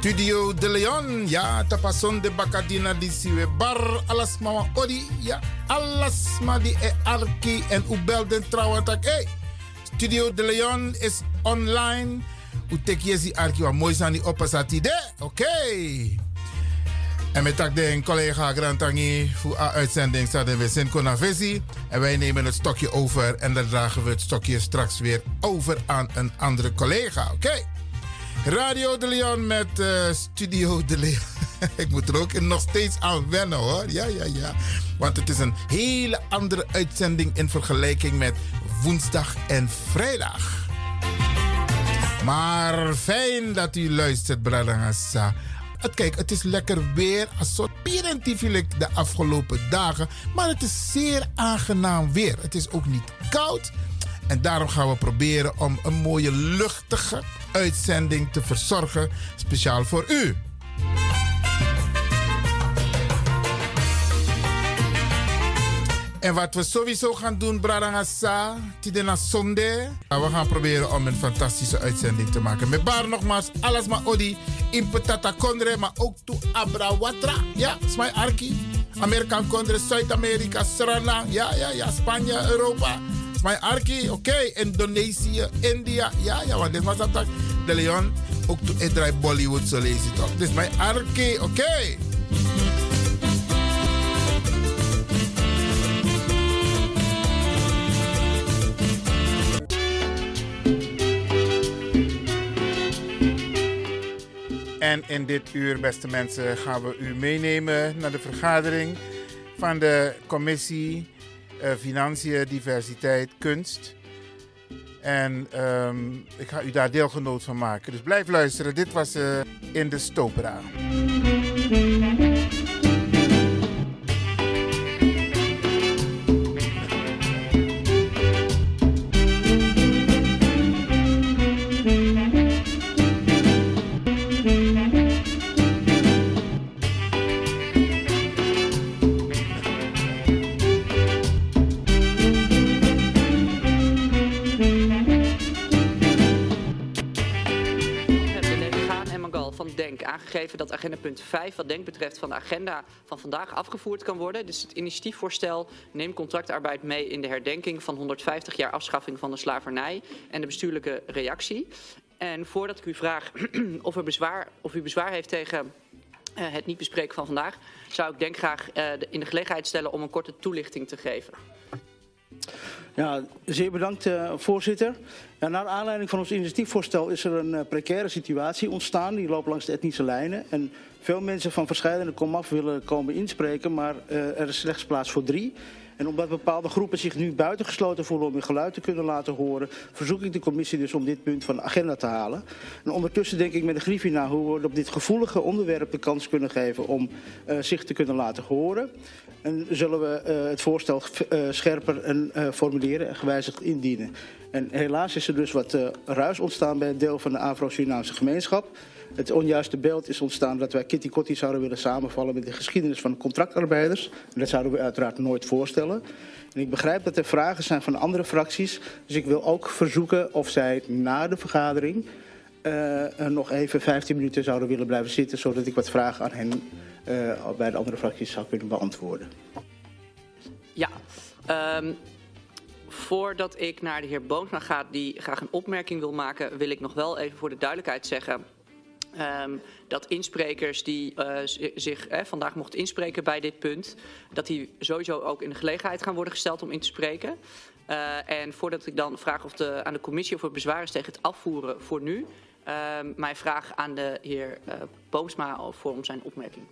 Studio De Leon, ja, tapason de bakadina di siwe. Bar alas mama odi, ja, alas ma di e arki en u belden trouwen tak, hey, Studio De Leon is online, u tek jesi arki wa mooi sani opasati de, oké. En met tak de collega Grantangi voor de uitzending staat we zijn Konavesi. En wij nemen het stokje over en dan dragen we het stokje straks weer over aan een andere collega, oké. Radio de Leon met uh, Studio de Leon. Ik moet er ook nog steeds aan wennen hoor. Ja, ja, ja. Want het is een hele andere uitzending in vergelijking met woensdag en vrijdag. Maar fijn dat u luistert, Bradangasa. Kijk, het is lekker weer. Soort de afgelopen dagen. Maar het is zeer aangenaam weer. Het is ook niet koud. En daarom gaan we proberen om een mooie luchtige uitzending te verzorgen, speciaal voor u. En wat we sowieso gaan doen, Bradangasa, Tidena Zonde. We gaan proberen om een fantastische uitzending te maken. Met bar nogmaals, alles maar odi. In Petata Kondre, maar ook to Abrawatra. Ja, Smai Arki. Amerikaan Kondre, Zuid-Amerika, Suriname. Ja, ja, ja, Spanje, Europa. Smai Arki, oké. Okay. Indonesië, India. Ja, ja, want dit was dat. De Leon, ook to draai Bollywood, zo lees je toch. Dit mijn Arki, oké. Okay. En in dit uur, beste mensen, gaan we u meenemen naar de vergadering van de commissie uh, Financiën, Diversiteit, Kunst. En um, ik ga u daar deelgenoot van maken. Dus blijf luisteren. Dit was uh, in de Stopera. Agenda punt 5, wat denk betreft van de agenda van vandaag, afgevoerd kan worden. Dus het initiatiefvoorstel neem contractarbeid mee in de herdenking van 150 jaar afschaffing van de slavernij en de bestuurlijke reactie. En voordat ik u vraag of, er bezwaar, of u bezwaar heeft tegen uh, het niet bespreken van vandaag, zou ik denk graag uh, in de gelegenheid stellen om een korte toelichting te geven. Ja, zeer bedankt uh, voorzitter. Naar aanleiding van ons initiatiefvoorstel is er een uh, precaire situatie ontstaan. Die loopt langs de etnische lijnen. En veel mensen van verschillende komaf willen komen inspreken, maar uh, er is slechts plaats voor drie. En omdat bepaalde groepen zich nu buitengesloten voelen om hun geluid te kunnen laten horen, verzoek ik de commissie dus om dit punt van de agenda te halen. En ondertussen denk ik met de griffie na hoe we op dit gevoelige onderwerp de kans kunnen geven om uh, zich te kunnen laten horen. En zullen we uh, het voorstel uh, scherper en formuleren en gewijzigd indienen. En helaas is er dus wat ruis ontstaan bij het deel van de Afro-Surinaamse gemeenschap. Het onjuiste beeld is ontstaan dat wij Kitty Kotti zouden willen samenvallen met de geschiedenis van contractarbeiders. En dat zouden we uiteraard nooit voorstellen. En ik begrijp dat er vragen zijn van andere fracties. Dus ik wil ook verzoeken of zij na de vergadering uh, nog even 15 minuten zouden willen blijven zitten. Zodat ik wat vragen aan hen uh, bij de andere fracties zou kunnen beantwoorden. Ja, um, voordat ik naar de heer Boomsma ga, die graag een opmerking wil maken, wil ik nog wel even voor de duidelijkheid zeggen Um, dat insprekers die uh, zich eh, vandaag mochten inspreken bij dit punt, dat die sowieso ook in de gelegenheid gaan worden gesteld om in te spreken. Uh, en voordat ik dan vraag of de, aan de commissie of er bezwaar is tegen het afvoeren voor nu, uh, mijn vraag aan de heer uh, Boomsma voor om zijn opmerking.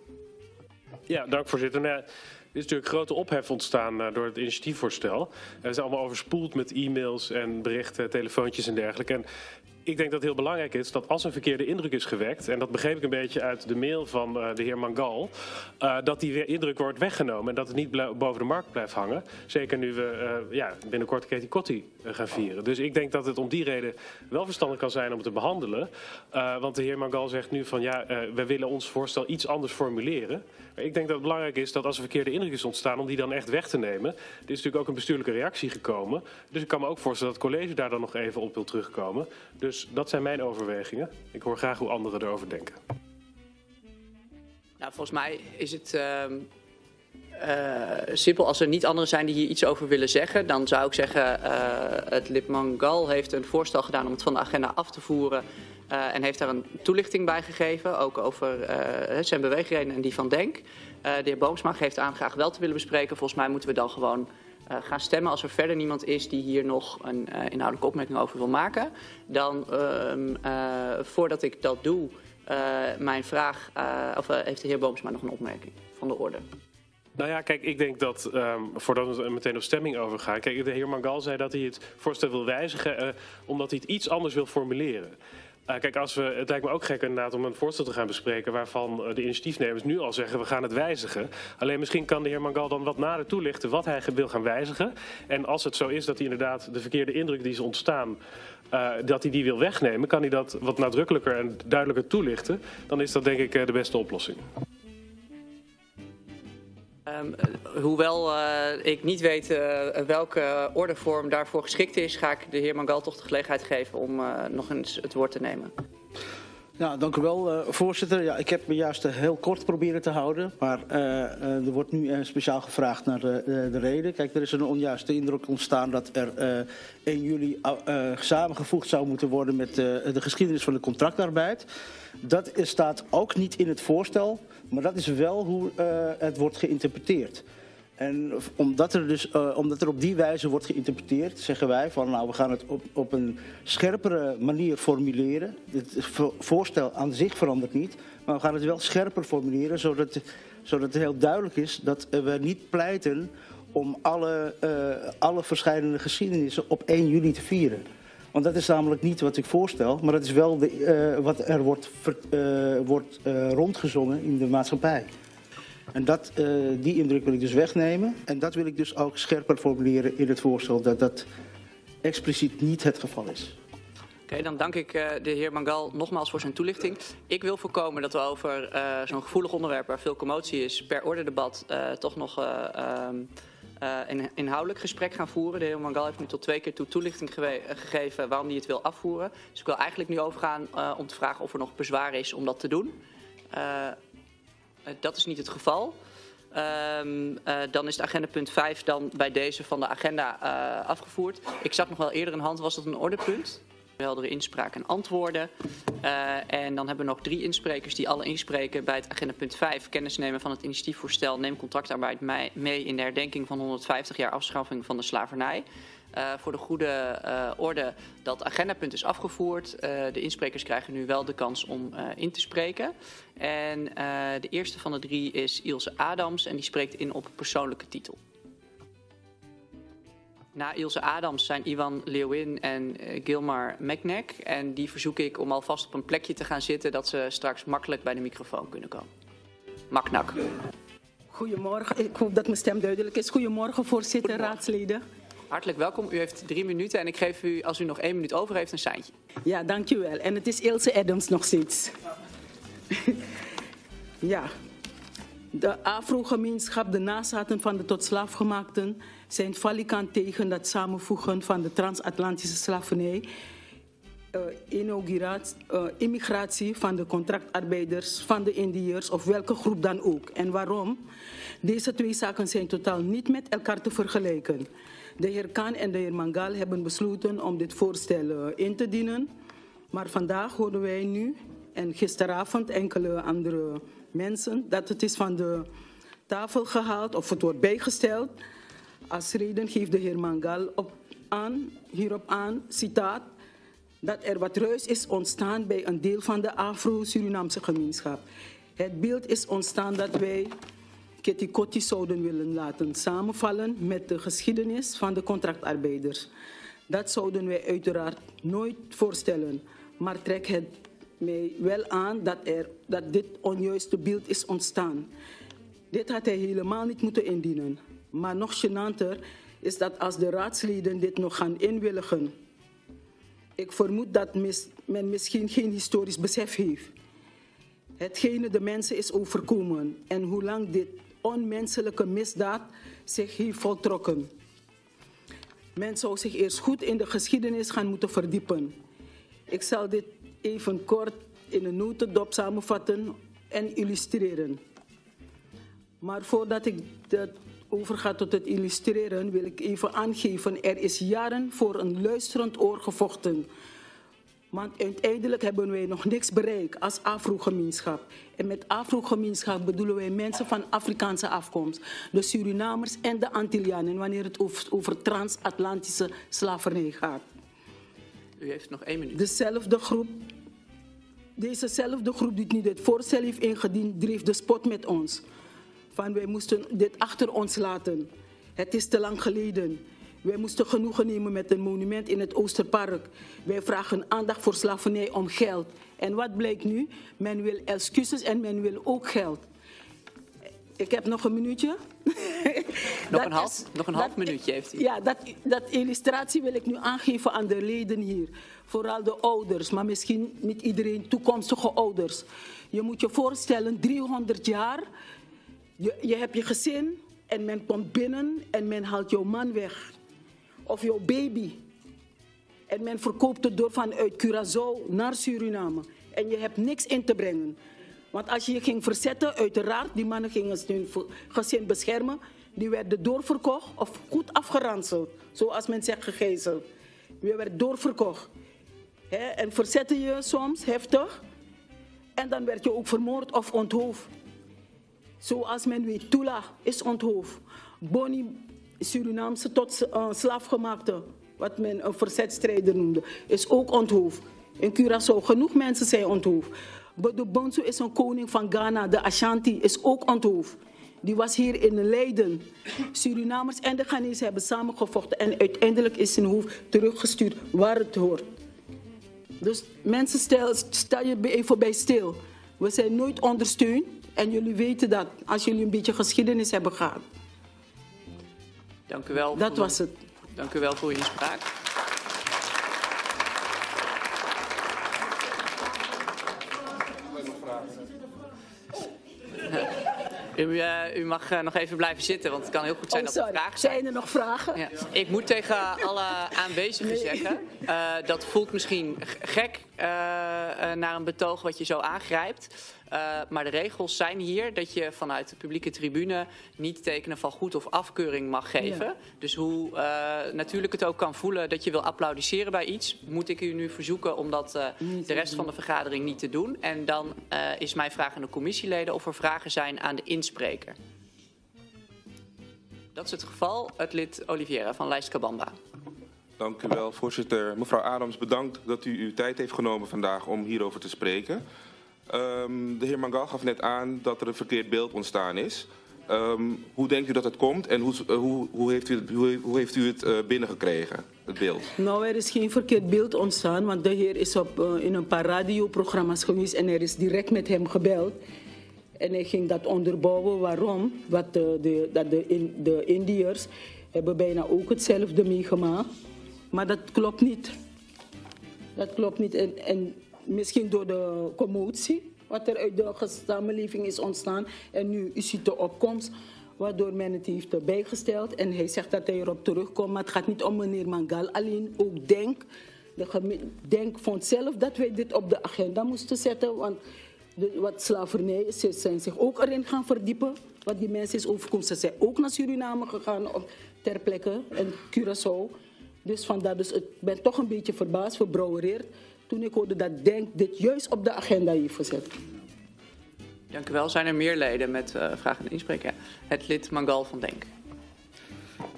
Ja, dank voorzitter. Nou, er is natuurlijk grote ophef ontstaan door het initiatiefvoorstel. We zijn allemaal overspoeld met e-mails en berichten, telefoontjes en dergelijke. En ik denk dat het heel belangrijk is dat als een verkeerde indruk is gewekt, en dat begreep ik een beetje uit de mail van uh, de heer Mangal, uh, dat die indruk wordt weggenomen en dat het niet boven de markt blijft hangen. Zeker nu we uh, ja, binnenkort Katie Kotti gaan vieren. Dus ik denk dat het om die reden wel verstandig kan zijn om het te behandelen. want de heer Mangal zegt nu van ja, wij willen ons voorstel iets anders formuleren. Ik denk dat het belangrijk is dat als een verkeerde indruk is ontstaan, om die dan echt weg te nemen. Er is natuurlijk ook een bestuurlijke reactie gekomen. Dus ik kan me ook voorstellen dat het college daar dan nog even op wil terugkomen. Dus dat zijn mijn overwegingen. Ik hoor graag hoe anderen erover denken. Nou, volgens mij is het uh, uh, simpel. Als er niet anderen zijn die hier iets over willen zeggen, dan zou ik zeggen: uh, het lid Mangal heeft een voorstel gedaan om het van de agenda af te voeren. Uh, en heeft daar een toelichting bij gegeven, ook over zijn beweegredenen en die van Denk. de heer Boomsma geeft aan graag wel te willen bespreken. Volgens mij moeten we dan gewoon gaan stemmen als er verder niemand is die hier nog een inhoudelijke opmerking over wil maken. Dan, uh, voordat ik dat doe, mijn vraag, of heeft de heer Boomsma nog een opmerking van de orde? Nou ja, kijk, ik denk dat, um, voordat we meteen op stemming overgaan... Kijk, de heer Mangal zei dat hij het voorstel wil wijzigen... omdat hij het iets anders wil formuleren. Uh, kijk, als we, het lijkt me ook gek inderdaad om een voorstel te gaan bespreken waarvan uh, de initiatiefnemers nu al zeggen we gaan het wijzigen. Alleen misschien kan de heer Mangal dan wat nader toelichten wat hij wil gaan wijzigen. En als het zo is dat hij inderdaad de verkeerde indruk die is ontstaan, uh, dat hij die wil wegnemen, kan hij dat wat nadrukkelijker en duidelijker toelichten. Dan is dat denk ik de beste oplossing. Um, hoewel uh, ik niet weet uh, welke ordevorm daarvoor geschikt is, ga ik de heer Mangal toch de gelegenheid geven om uh, nog eens het woord te nemen. Ja, dank u wel, voorzitter. Ja, ik heb me juist heel kort proberen te houden, maar er wordt nu speciaal gevraagd naar de, de, reden. Kijk, er is een onjuiste indruk ontstaan dat er 1 juli samengevoegd zou moeten worden met de geschiedenis van de contractarbeid. Dat staat ook niet in het voorstel. Maar dat is wel hoe uh, het wordt geïnterpreteerd. En omdat er, dus, uh, omdat er op die wijze wordt geïnterpreteerd, zeggen wij van nou we gaan het op, op een scherpere manier formuleren. Het voorstel aan zich verandert niet, maar we gaan het wel scherper formuleren, zodat, zodat het heel duidelijk is dat we niet pleiten om alle, uh, alle verschillende geschiedenissen op 1 juli te vieren. Want dat is namelijk niet wat ik voorstel, maar dat is wel de, uh, wat er wordt, uh, wordt uh, rondgezongen in de maatschappij. En dat, die indruk wil ik dus wegnemen. En dat wil ik dus ook scherper formuleren in het voorstel, dat dat expliciet niet het geval is. Oké, dan dank ik de heer Mangal nogmaals voor zijn toelichting. Ik wil voorkomen dat we over zo'n gevoelig onderwerp waar veel commotie is, per orde debat toch nog ehm, uh, een inhoudelijk gesprek gaan voeren. De heer Mangal heeft nu tot twee keer toe toelichting gegeven waarom hij het wil afvoeren. Dus ik wil eigenlijk nu overgaan uh, om te vragen of er nog bezwaar is om dat te doen. Dat is niet het geval. Um, dan is de agenda punt 5 dan bij deze van de agenda afgevoerd. Ik zag nog wel eerder een hand, was dat een ordepunt? Heldere inspraak en antwoorden. Uh, en dan hebben we nog drie insprekers die alle inspreken bij het agenda punt 5. Kennis nemen van het initiatiefvoorstel Neem contractarbeid mee in de herdenking van 150 jaar afschaffing van de slavernij. Uh, voor de goede uh, orde dat agendapunt is afgevoerd. Uh, de insprekers krijgen nu wel de kans om in te spreken. En de eerste van de drie is Ilse Adams en die spreekt in op persoonlijke titel. Na Ilse Adams zijn Ivan Leeuwin en uh, Gilmar Meknek. En die verzoek ik om alvast op een plekje te gaan zitten... dat ze straks makkelijk bij de microfoon kunnen komen. Maknak. Goedemorgen. Ik hoop dat mijn stem duidelijk is. Goedemorgen, voorzitter, Goedemorgen. raadsleden. Hartelijk welkom. U heeft drie minuten en ik geef u, als u nog één minuut over heeft, een seintje. Ja, dankjewel. En het is Ilse Adams nog steeds. ja. De Afro-gemeenschap, de nazaten van de tot slaafgemaakten zijn valikant tegen dat samenvoegen van de transatlantische slavernij, inauguratie, uh, immigratie van de contractarbeiders, van de Indiërs of welke groep dan ook. En waarom? Deze twee zaken zijn totaal niet met elkaar te vergelijken. De heer Kaan en de heer Mangal hebben besloten om dit voorstel uh, in te dienen. Maar vandaag hoorden wij nu en gisteravond enkele andere mensen dat het is van de tafel gehaald of het wordt bijgesteld. Als reden geeft de heer Mangal op aan, hierop aan, citaat, dat er wat ruis is ontstaan bij een deel van de Afro-Surinaamse gemeenschap. Het beeld is ontstaan dat wij Ketikoti zouden willen laten samenvallen met de geschiedenis van de contractarbeiders. Dat zouden wij uiteraard nooit voorstellen. Maar trek het mij wel aan dat, er, dat dit onjuiste beeld is ontstaan. Dit had hij helemaal niet moeten indienen. Maar nog gênanter is dat als de raadsleden dit nog gaan inwilligen. Ik vermoed dat men misschien geen historisch besef heeft. Hetgene de mensen is overkomen en hoe lang dit onmenselijke misdaad zich heeft voltrokken. Men zou zich eerst goed in de geschiedenis gaan moeten verdiepen. Ik zal dit even kort in een notendop samenvatten en illustreren. Maar voordat ik dat overga tot het illustreren, wil ik even aangeven: er is jaren voor een luisterend oor gevochten. Want uiteindelijk hebben wij nog niks bereikt als Afro-gemeenschap. En met Afro-gemeenschap bedoelen wij mensen van Afrikaanse afkomst. De Surinamers en de Antillianen, wanneer het over, over transatlantische slavernij gaat. U heeft nog één minuut. Dezelfde groep, dezezelfde groep die niet het voorstel heeft ingediend, dreef de spot met ons. Van wij moesten dit achter ons laten. Het is te lang geleden. Wij moesten genoegen nemen met een monument in het Oosterpark. Wij vragen aandacht voor slavernij om geld. En wat blijkt nu? Men wil excuses en men wil ook geld. Ik heb nog een minuutje. Nog een half, nog een half minuutje heeft u. Ja, dat, dat illustratie wil ik nu aangeven aan de leden hier. Vooral de ouders, maar misschien niet iedereen, toekomstige ouders. Je moet je voorstellen, 300 jaar, je, je hebt je gezin en men komt binnen en men haalt jouw man weg of jouw baby. En men verkoopt het door vanuit Curaçao naar Suriname. En je hebt niks in te brengen. Want als je je ging verzetten, uiteraard, die mannen gingen hun gezin beschermen. Die werden doorverkocht of goed afgeranseld. Zoals men zegt, gegezeld. Je werd doorverkocht. en verzetten je soms heftig. En dan werd je ook vermoord of onthoofd. Zoals men weet, Tula is onthoofd. Boni Surinaamse tot uh, slaafgemaakte, wat men een verzetstrijder noemde, is ook onthoofd. In Curaçao, genoeg mensen zijn onthoofd. Bodo Bonsu is een koning van Ghana, de Ashanti, is ook onthoofd. Die was hier in Leiden. Surinamers en de Ghanese hebben samengevochten en uiteindelijk is zijn hoofd teruggestuurd waar het hoort. Dus mensen, stel, stel je even bij stil. We zijn nooit ondersteund en jullie weten dat als jullie een beetje geschiedenis hebben gehad. Dank u wel. Dat was het. Dank u wel voor uw inspraak. U, uh, u, mag uh, nog even blijven zitten, want het kan heel goed zijn oh, dat er vragen zijn. Zijn er nog vragen? Ja. Ik moet tegen alle aanwezigen nee. zeggen, uh, dat voelt misschien gek naar een betoog wat je zo aangrijpt. Uh, maar de regels zijn hier dat je vanuit de publieke tribune niet tekenen van goed of afkeuring mag geven. Ja. Dus hoe uh, natuurlijk het ook kan voelen dat je wil applaudisseren bij iets, moet ik u nu verzoeken om dat uh, de rest van de vergadering niet te doen. En dan is mijn vraag aan de commissieleden of er vragen zijn aan de inspreker. Dat is het geval. Het lid Oliviera van Lijst Kabamba. Dank u wel, voorzitter. Mevrouw Adams, bedankt dat u uw tijd heeft genomen vandaag om hierover te spreken. Um, de heer Mangal gaf net aan dat er een verkeerd beeld ontstaan is. Um, hoe denkt u dat het komt en hoe, uh, hoe, hoe, heeft, u het, hoe, hoe heeft u het uh, binnengekregen, het beeld? Nou, er is geen verkeerd beeld ontstaan, want de heer is op, uh, in een paar radioprogramma's geweest en er is direct met hem gebeld. En hij ging dat onderbouwen waarom. Wat de, de, dat de, in, de Indiërs hebben bijna ook hetzelfde meegemaakt. Maar dat klopt niet. Dat klopt niet. En, en misschien door de commotie wat er uit de samenleving is ontstaan. En nu is het de opkomst waardoor men het heeft bijgesteld. En hij zegt dat hij erop terugkomt. Maar het gaat niet om meneer Mangal alleen. Ook Denk, de Denk vond zelf dat wij dit op de agenda moesten zetten. Want de, wat slavernij is, ze zijn zich ook erin gaan verdiepen. Wat die mensen is overkomt. Ze zijn ook naar Suriname gegaan op, ter plekke. En Curaçao. Dus vandaar, dus ik ben toch een beetje verbaasd, verbrouwereerd toen ik hoorde dat Denk dit juist op de agenda heeft gezet. Dank u wel. Zijn er meer leden met uh, vragen en inspreken? Het lid Mangal van Denk.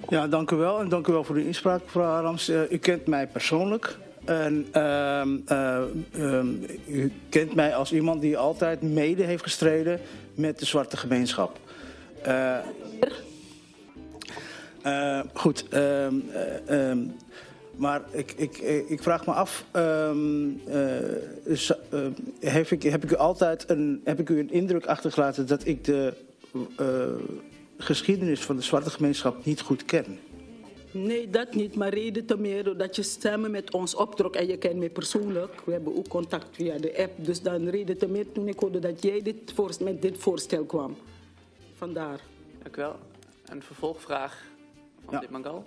Ja, dank u wel. En dank u wel voor de inspraak, mevrouw Arams. Uh, u kent mij persoonlijk. En uh, uh, u kent mij als iemand die altijd mede heeft gestreden met de zwarte gemeenschap. goed. Maar ik, ik, ik vraag me af, um, is, uh, heb, ik, heb, ik u altijd een, heb ik u een indruk achtergelaten dat ik de uh, geschiedenis van de zwarte gemeenschap niet goed ken? Nee, dat niet. Maar reden te meer dat je stemmen met ons optrok. En je kent mij persoonlijk. We hebben ook contact via de app. Dus dan reden te meer toen ik hoorde dat jij dit met dit voorstel kwam. Vandaar. Dank u wel. Een vervolgvraag van ja. dit Mangal.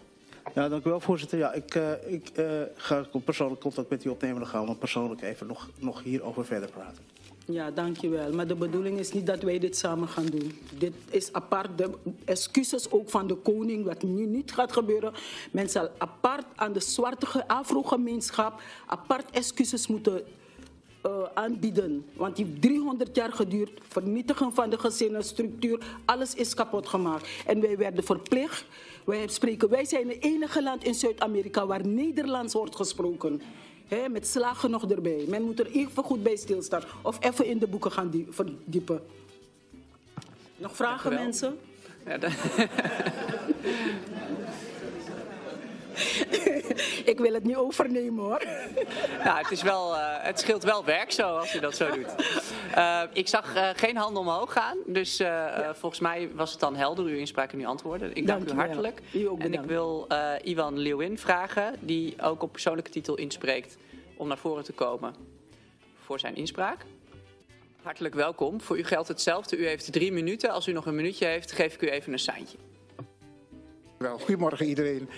Ja, dank u wel, voorzitter. Ja, ik, uh, ik uh, ga persoonlijk contact met u opnemen. Dan gaan we persoonlijk even nog, nog hierover verder praten. Ja, dankjewel. Maar de bedoeling is niet dat wij dit samen gaan doen. Dit is apart. De excuses ook van de koning, wat nu niet gaat gebeuren. Men zal apart aan de zwarte afro-gemeenschap apart excuses moeten uh, aanbieden. Want die heeft 300 jaar geduurd. Vernietigen van de gezinnenstructuur. Alles is kapot gemaakt. En wij werden verplicht. Wij, spreken, wij zijn het enige land in Zuid-Amerika waar Nederlands wordt gesproken. He, met slagen nog erbij. Men moet er even goed bij stilstaan. Of even in de boeken gaan verdiepen. Nog vragen, mensen? Ja, ik wil het niet overnemen hoor. Ja, het, is wel, uh, het scheelt wel werk zo als je dat zo doet. Uh, ik zag uh, geen handen omhoog gaan. Dus ja. volgens mij was het dan helder, uw inspraak en uw antwoorden. Ik dank, dank u hartelijk. U en ik wil Ivan Leeuwin vragen, die ook op persoonlijke titel inspreekt, om naar voren te komen voor zijn inspraak. Hartelijk welkom. Voor u geldt hetzelfde. U heeft drie minuten. Als u nog een minuutje heeft, geef ik u even een seintje. Wel, goedemorgen iedereen.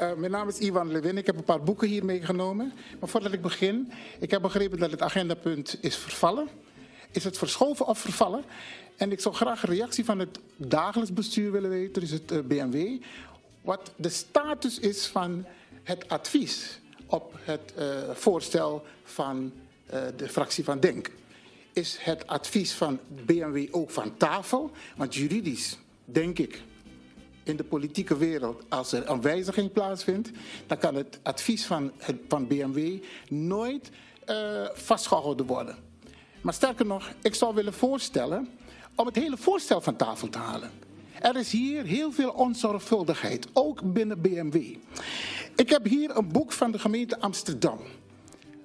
Uh, mijn naam is Ivan Lewin. Ik heb een paar boeken hier meegenomen. Maar voordat ik begin, ik heb begrepen dat het agendapunt is vervallen. Is het verschoven of vervallen? En ik zou graag een reactie van het dagelijks bestuur willen weten, dus het uh, BMW. Wat de status is van het advies op het uh, voorstel van de fractie van Denk. Is het advies van BMW ook van tafel? Want juridisch, denk ik, in de politieke wereld, als er een wijziging plaatsvindt, dan kan het advies van, van BMW nooit uh, vastgehouden worden. Maar sterker nog, ik zou willen voorstellen om het hele voorstel van tafel te halen. Er is hier heel veel onzorgvuldigheid, ook binnen BMW. Ik heb hier een boek van de gemeente Amsterdam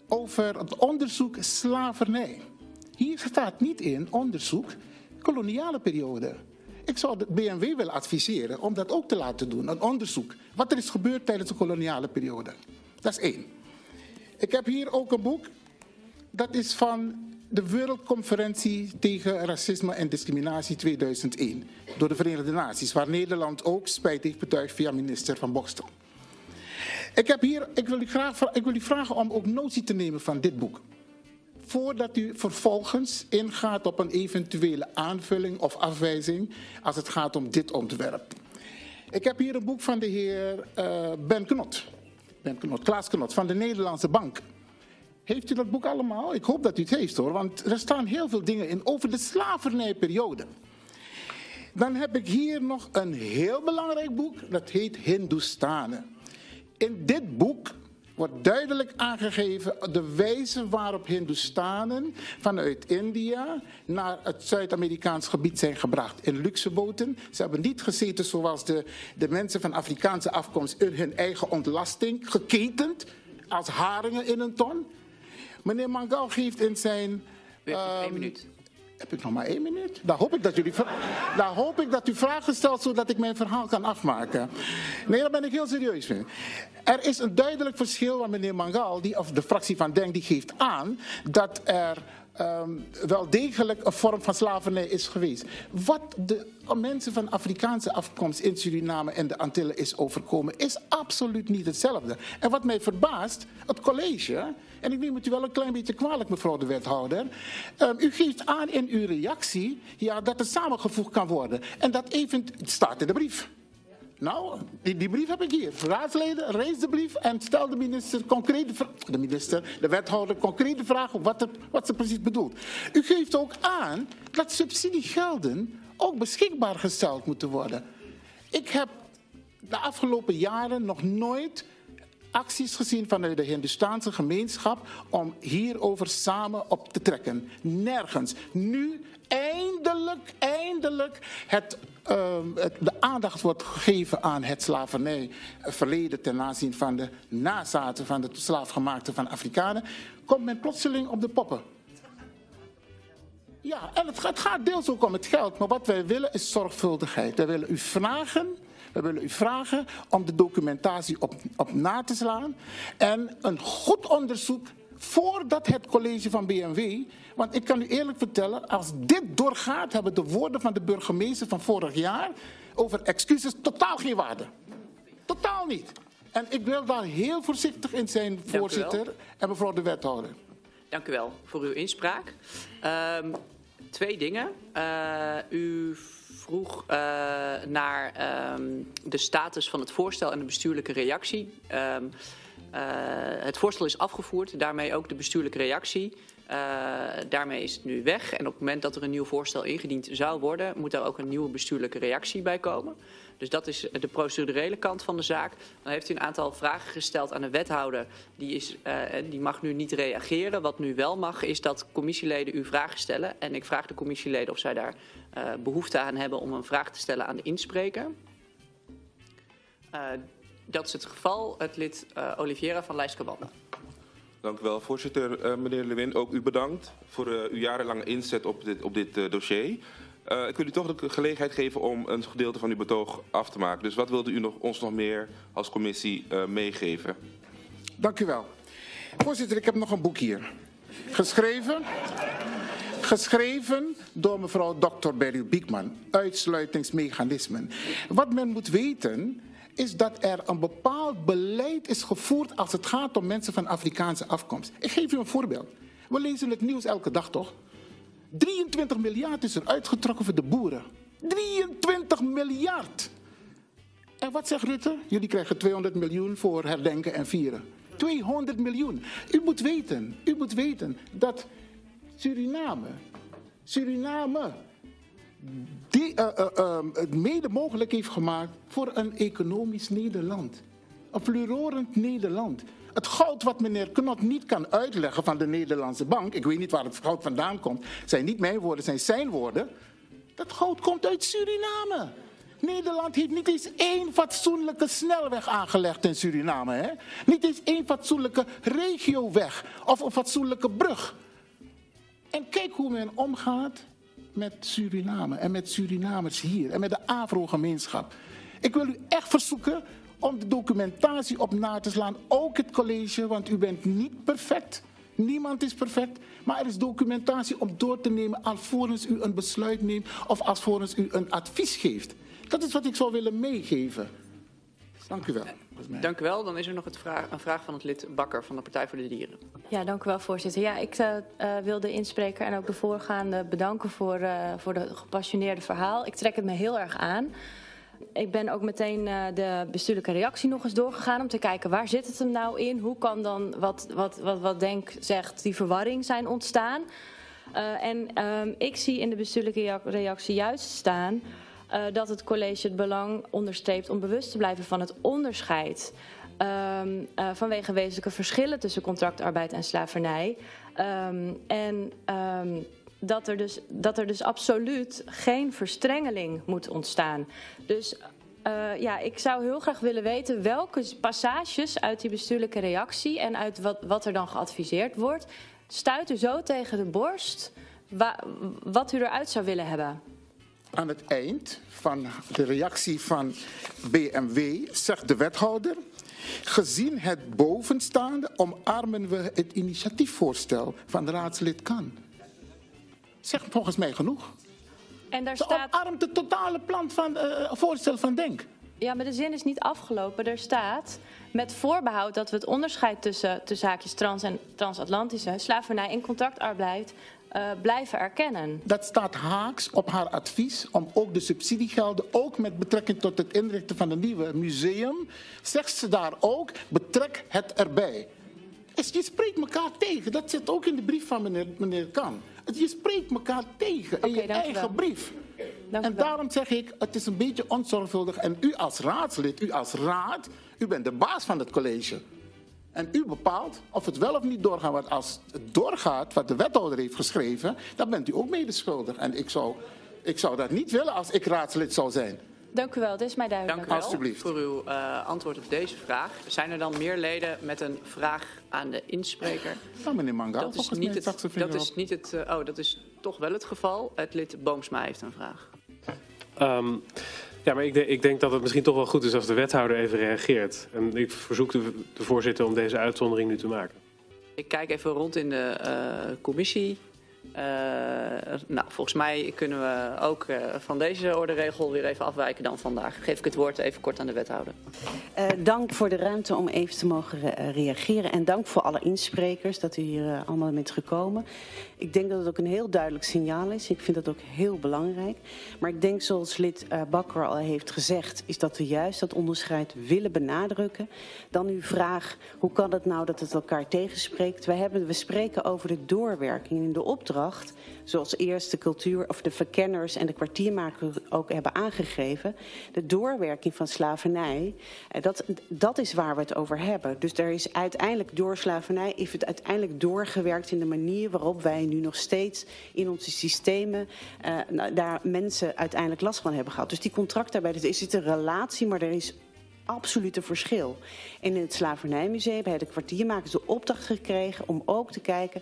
over het onderzoek slavernij. Hier staat niet in onderzoek koloniale periode. Ik zou de BMW willen adviseren om dat ook te laten doen, een onderzoek. Wat er is gebeurd tijdens de koloniale periode. Dat is één. Ik heb hier ook een boek. Dat is van de Wereldconferentie tegen Racisme en Discriminatie 2001. Door de Verenigde Naties, waar Nederland ook spijt heeft betuigd via minister Van Bokstel. Ik, heb hier, ik, wil u graag, ik wil u vragen om ook notie te nemen van dit boek voordat u vervolgens ingaat op een eventuele aanvulling of afwijzing als het gaat om dit ontwerp. Ik heb hier een boek van de heer uh, Ben Knot. Ben Knot, Klaas Knot van de Nederlandse Bank. Heeft u dat boek allemaal? Ik hoop dat u het heeft hoor, want er staan heel veel dingen in over de slavernijperiode. Dan heb ik hier nog een heel belangrijk boek, dat heet Hindoestanen. In dit boek wordt duidelijk aangegeven de wijze waarop Hindustanen vanuit India naar het Zuid-Amerikaans gebied zijn gebracht. In luxe boten. Ze hebben niet gezeten zoals de, de mensen van Afrikaanse afkomst in hun eigen ontlasting, geketend als haringen in een ton. Meneer Mangal geeft in zijn... Um, één minuut. Heb ik nog maar één minuut? Dan hoop ik dat, jullie, dan hoop ik dat u vragen stelt zodat ik mijn verhaal kan afmaken. Nee, daar ben ik heel serieus mee. Er is een duidelijk verschil waar meneer Mangal, die, of de fractie van Denk, die geeft aan dat er um, wel degelijk een vorm van slavernij is geweest. Wat de mensen van Afrikaanse afkomst in Suriname en de Antillen is overkomen, is absoluut niet hetzelfde. En wat mij verbaast, het college, en ik neem het u wel een klein beetje kwalijk, mevrouw de wethouder, um, u geeft aan in uw reactie ja, dat het samengevoegd kan worden. En dat even, het staat in de brief. Nou, die, die, brief heb ik hier. Raadsleden, lees de brief en stel de minister concrete de minister, de wethouder concrete vragen wat, er, wat ze precies bedoelt. U geeft ook aan dat subsidiegelden ook beschikbaar gesteld moeten worden. Ik heb de afgelopen jaren nog nooit acties gezien vanuit de Hindustaanse gemeenschap om hierover samen op te trekken. Nergens. Nu eindelijk, eindelijk ehm, het, de aandacht wordt gegeven aan het slavernijverleden ten aanzien van de nazaten van de slaafgemaakte van Afrikanen, komt men plotseling op de poppen. Ja, en het, het gaat deels ook om het geld, maar wat wij willen is zorgvuldigheid. Wij willen u vragen we willen u vragen om de documentatie op, op na te slaan en een goed onderzoek voordat het college van BMW. Want ik kan u eerlijk vertellen, als dit doorgaat, hebben de woorden van de burgemeester van vorig jaar over excuses totaal geen waarde. Totaal niet. En ik wil daar heel voorzichtig in zijn, voorzitter en mevrouw de wethouder. Dank u wel voor uw inspraak. Um, twee dingen. Uh, u vroeg uh, naar um, de status van het voorstel en de bestuurlijke reactie. Uh, het voorstel is afgevoerd, daarmee ook de bestuurlijke reactie. Uh, daarmee is het nu weg. En op het moment dat er een nieuw voorstel ingediend zou worden, moet er ook een nieuwe bestuurlijke reactie bij komen. Dus dat is de procedurele kant van de zaak. Dan heeft u een aantal vragen gesteld aan de wethouder. Die, is, uh, die mag nu niet reageren. Wat nu wel mag, is dat commissieleden u vragen stellen. En ik vraag de commissieleden of zij daar behoefte aan hebben om een vraag te stellen aan de inspreker. Dat is het geval. Het lid Oliviera van Lijskabanda. Dank u wel, voorzitter. Uh, meneer Lewin, ook u bedankt voor uh, uw jarenlange inzet op dit, op dit uh, dossier. ik wil u toch de gelegenheid geven om een gedeelte van uw betoog af te maken. Dus wat wilde u nog, ons nog meer als commissie meegeven? Dank u wel. Voorzitter, ik heb nog een boek hier. Geschreven, geschreven door mevrouw Dr. Beryl Biekman. Uitsluitingsmechanismen. Wat men moet weten is dat er een bepaald beleid is gevoerd als het gaat om mensen van Afrikaanse afkomst. Ik geef u een voorbeeld. We lezen het nieuws elke dag toch? 23 miljard is er uitgetrokken voor de boeren. 23 miljard! En wat zegt Rutte? Jullie krijgen 200 miljoen voor herdenken en vieren. 200 miljoen. U moet weten, u moet weten dat Suriname, Suriname die uh, uh, uh, het mede mogelijk heeft gemaakt voor een economisch Nederland. Een florerend Nederland. Het goud wat meneer Knot niet kan uitleggen van de Nederlandse bank, ik weet niet waar het goud vandaan komt, zijn niet mijn woorden, zijn zijn woorden. Dat goud komt uit Suriname. Nederland heeft niet eens één fatsoenlijke snelweg aangelegd in Suriname. Hè? Niet eens één fatsoenlijke regioweg of een fatsoenlijke brug. En kijk hoe men omgaat met Suriname en met Surinamers hier en met de Afro-gemeenschap. Ik wil u echt verzoeken om de documentatie op na te slaan. Ook het college, want u bent niet perfect. Niemand is perfect. Maar er is documentatie om door te nemen alvorens u een besluit neemt of alvorens u een advies geeft. Dat is wat ik zou willen meegeven. Dank u wel. Dank u wel. Dan is er nog vraag, een vraag van het lid Bakker van de Partij voor de Dieren. Ja, dank u wel, voorzitter. Ja, ik uh, wil de inspreker en ook de voorgaande bedanken voor, uh, voor de gepassioneerde verhaal. Ik trek het me heel erg aan. Ik ben ook meteen uh, de bestuurlijke reactie nog eens doorgegaan om te kijken waar zit het hem nou in? Hoe kan dan wat, wat, wat, wat Denk zegt, die verwarring zijn ontstaan? en ik zie in de bestuurlijke reactie juist staan uh, dat het college het belang onderstreept om bewust te blijven van het onderscheid. Um, uh, vanwege wezenlijke verschillen tussen contractarbeid en slavernij. Um, en um, dat, er dus, dat er dus absoluut geen verstrengeling moet ontstaan. Dus uh, ja, ik zou heel graag willen weten welke passages uit die bestuurlijke reactie en uit wat, wat er dan geadviseerd wordt, stuit u zo tegen de borst wa, wat u eruit zou willen hebben aan het eind van de reactie van BMW zegt de wethouder... Gezien het bovenstaande omarmen we het initiatiefvoorstel van de raadslid Kan. Zegt volgens mij genoeg. En daar Ze staat... omarmt het totale plan van uh, voorstel van Denk. Ja, maar de zin is niet afgelopen. Er staat met voorbehoud dat we het onderscheid tussen, tussen haakjes trans en transatlantische slavernij en contactarbeid uh, blijven erkennen. Dat staat haaks op haar advies om ook de subsidiegelden, ook met betrekking tot het inrichten van een nieuwe museum, zegt ze daar ook, betrek het erbij. Dus je spreekt elkaar tegen. Dat zit ook in de brief van meneer, meneer Kan. Je spreekt elkaar tegen in okay, je eigen brief. Dank en daarom zeg ik, het is een beetje onzorgvuldig. En u als raadslid, u als raad, u bent de baas van het college. En u bepaalt of het wel of niet doorgaat. Want als het doorgaat, wat de wethouder heeft geschreven, dan bent u ook medeschuldig. En ik zou, ik zou dat niet willen als ik raadslid zou zijn. Dank u wel, het is mij duidelijk. Dank u wel Alsjeblieft. voor uw uh, antwoord op deze vraag. Zijn er dan meer leden met een vraag aan de inspreker? Nou, meneer Mangal, Dat is niet het, dat is niet het uh, oh, dat is toch wel het geval. Het lid Boomsma heeft een vraag. Um, ja, maar ik, ik, denk dat het misschien toch wel goed is als de wethouder even reageert. En ik verzoek de, voorzitter om deze uitzondering nu te maken. Ik kijk even rond in de uh, commissie. Uh, nou, volgens mij kunnen we ook uh, van deze orderegel weer even afwijken dan vandaag. Geef ik het woord even kort aan de wethouder. Uh, dank voor de ruimte om even te mogen re reageren. En dank voor alle insprekers dat u hier allemaal bent gekomen. Ik denk dat het ook een heel duidelijk signaal is. Ik vind dat ook heel belangrijk. Maar ik denk zoals lid Bakker al heeft gezegd... is dat we juist dat onderscheid willen benadrukken. Dan uw vraag, hoe kan het nou dat het elkaar tegenspreekt? We, hebben, we spreken over de doorwerking in de opdracht... zoals eerst de cultuur of de verkenners en de kwartiermakers ook hebben aangegeven... de doorwerking van slavernij, dat, dat is waar we het over hebben. Dus er is uiteindelijk door slavernij... is het uiteindelijk doorgewerkt in de manier waarop wij nu nog steeds in onze systemen uh, nou, daar mensen uiteindelijk last van hebben gehad. Dus die contractarbeiders, is het een relatie, maar er is absoluut een verschil. En in het Slavernijmuseum hebben de kwartiermakers de opdracht gekregen om ook te kijken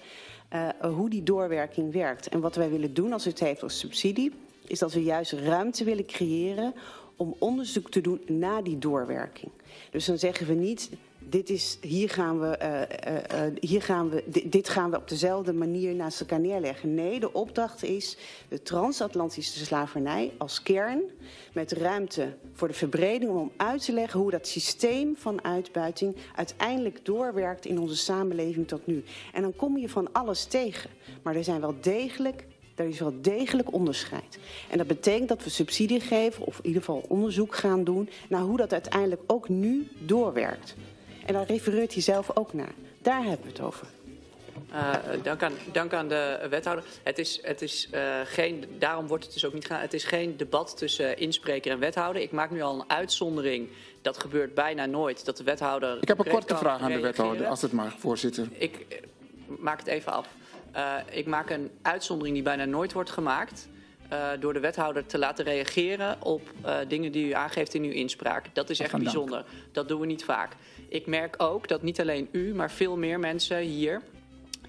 hoe die doorwerking werkt. En wat wij willen doen als het heeft als subsidie, is dat we juist ruimte willen creëren om onderzoek te doen naar die doorwerking. Dus dan zeggen we niet, dit is, hier gaan we, uh, uh, hier gaan we, dit gaan we op dezelfde manier naast elkaar neerleggen. Nee, de opdracht is de transatlantische slavernij als kern met ruimte voor de verbreding om uit te leggen hoe dat systeem van uitbuiting uiteindelijk doorwerkt in onze samenleving tot nu. En dan kom je van alles tegen, maar er zijn wel degelijk er is wel degelijk onderscheid. En dat betekent dat we subsidie geven, of in ieder geval onderzoek gaan doen... naar hoe dat uiteindelijk ook nu doorwerkt. En daar refereert hij zelf ook naar. Daar hebben we het over. Uh, dank, aan, dank aan de wethouder. Het is, het is uh, geen, daarom wordt het dus ook niet. Het is geen debat tussen inspreker en wethouder. Ik maak nu al een uitzondering. Dat gebeurt bijna nooit. Dat de wethouder. Ik heb een korte vraag aan de wethouder, als het mag, voorzitter. Ik maak het even af. Uh, ik maak een uitzondering die bijna nooit wordt gemaakt. Uh, door de wethouder te laten reageren op uh, dingen die u aangeeft in uw inspraak. Dat is echt bijzonder. Dank. Dat doen we niet vaak. Ik merk ook dat niet alleen u, maar veel meer mensen hier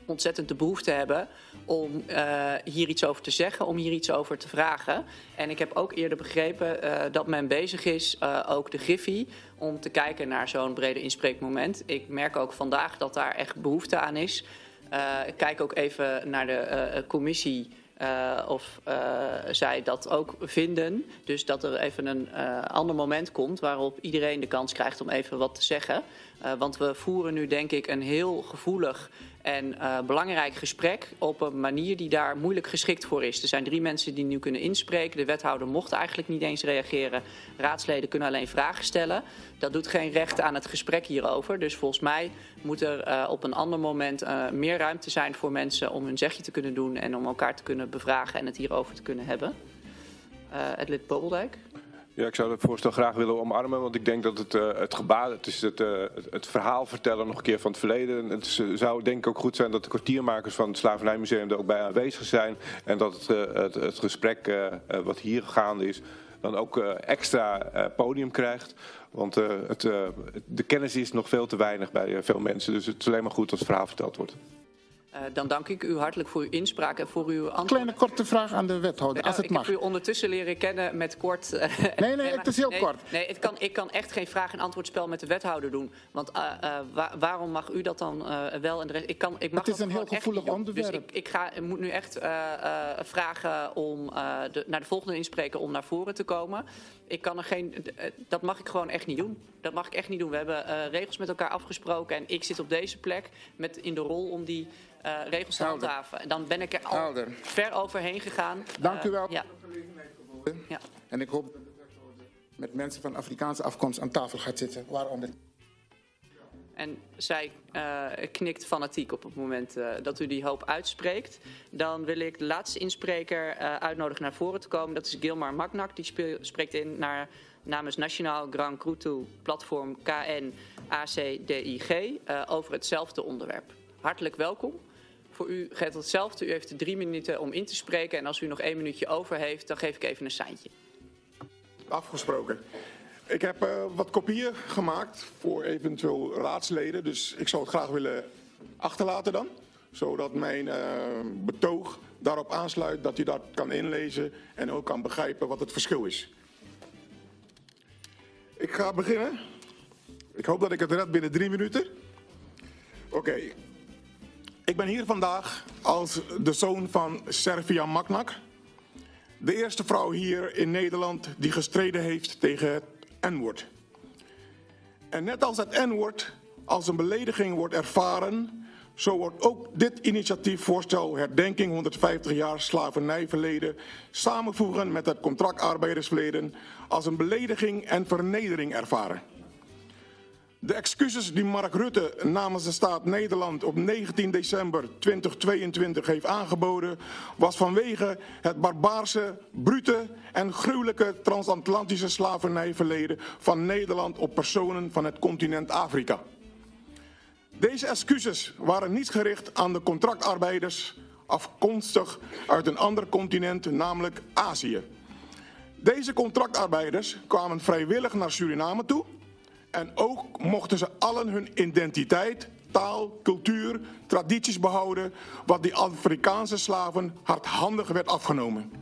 ontzettend de behoefte hebben om uh, hier iets over te zeggen, om hier iets over te vragen. En ik heb ook eerder begrepen uh, dat men bezig is, uh, ook de Griffie, om te kijken naar zo'n brede inspreekmoment. Ik merk ook vandaag dat daar echt behoefte aan is. ik kijk ook even naar de commissie uh, of uh, zij dat ook vinden. Dus dat er even een uh, ander moment komt waarop iedereen de kans krijgt om even wat te zeggen. Want we voeren nu denk ik een heel gevoelig en uh, belangrijk gesprek op een manier die daar moeilijk geschikt voor is. Er zijn drie mensen die nu kunnen inspreken. De wethouder mocht eigenlijk niet eens reageren. Raadsleden kunnen alleen vragen stellen. Dat doet geen recht aan het gesprek hierover. Dus volgens mij moet er uh, op een ander moment uh, meer ruimte zijn voor mensen om hun zegje te kunnen doen en om elkaar te kunnen bevragen en het hierover te kunnen hebben. het lid Bobeldijk. Ja, ik zou dat voorstel graag willen omarmen, want ik denk dat het, uh, het gebaar, het is uh, het, het, verhaal vertellen nog een keer van het verleden. Het zou denk ik ook goed zijn dat de kwartiermakers van het Slavernijmuseum er ook bij aanwezig zijn. En dat het, uh, het, het gesprek wat hier gaande is, dan ook extra podium krijgt. Want het, de kennis is nog veel te weinig bij veel mensen, dus het is alleen maar goed als het verhaal verteld wordt. Uh, dan dank ik u hartelijk voor uw inspraak en voor uw antwoord. Kleine korte vraag aan de wethouder, nou, als het ik mag. heb u ondertussen leren kennen met kort... Uh, nee, nee, het is heel nee, kort. Nee, het kan, ik kan echt geen vraag- en antwoordspel met de wethouder doen. Want uh, wa waarom mag u dat dan wel en de rest... Ik kan, ik mag het is een heel gevoelig dus onderwerp. Dus ik, ik, ga, ik moet nu echt vragen om de, naar de volgende inspreker om naar voren te komen. Ik kan er geen... Dat mag ik gewoon echt niet doen. Dat mag ik echt niet doen. We hebben regels met elkaar afgesproken en ik zit op deze plek met in de rol om die... Uh, regels te handhaven. En dan ben ik er al Helder. ver overheen gegaan. Dank u wel uh, ja. voor de gelegenheid geboden. Ja. En ik hoop dat met mensen van Afrikaanse afkomst aan tafel gaat zitten. Waaronder. En zij uh, knikt fanatiek op het moment uh, dat u die hoop uitspreekt. Dan wil ik de laatste inspreker uh, uitnodigen naar voren te komen. Dat is Gilmar Magnak. Die spreekt in naar, namens Nationaal Grand Krutu Platform KN ACDIG uh, over hetzelfde onderwerp. Hartelijk welkom. U geldt hetzelfde. U heeft drie minuten om in te spreken. En als u nog één minuutje over heeft, dan geef ik even een seintje. Afgesproken. Ik heb uh, wat kopieën gemaakt voor eventueel raadsleden. Dus ik zou het graag willen achterlaten dan. Zodat mijn uh, betoog daarop aansluit dat u dat kan inlezen en ook kan begrijpen wat het verschil is. Ik ga beginnen. Ik hoop dat ik het red binnen drie minuten. Oké. Ik ben hier vandaag als de zoon van Servia Maknak. De eerste vrouw hier in Nederland die gestreden heeft tegen het N-woord. En net als het N-woord als een belediging wordt ervaren, zo wordt ook dit initiatiefvoorstel herdenking 150 jaar slavernijverleden samenvoegen met het contractarbeidersverleden als een belediging en vernedering ervaren. De excuses die Mark Rutte namens de staat Nederland op 19 december 2022 heeft aangeboden, was vanwege het barbaarse, brute en gruwelijke transatlantische slavernijverleden van Nederland op personen van het continent Afrika. Deze excuses waren niet gericht aan de contractarbeiders afkomstig uit een ander continent, namelijk Azië. Deze contractarbeiders kwamen vrijwillig naar Suriname toe en ook mochten ze allen hun identiteit, taal, cultuur, tradities behouden, wat die Afrikaanse slaven hardhandig werd afgenomen.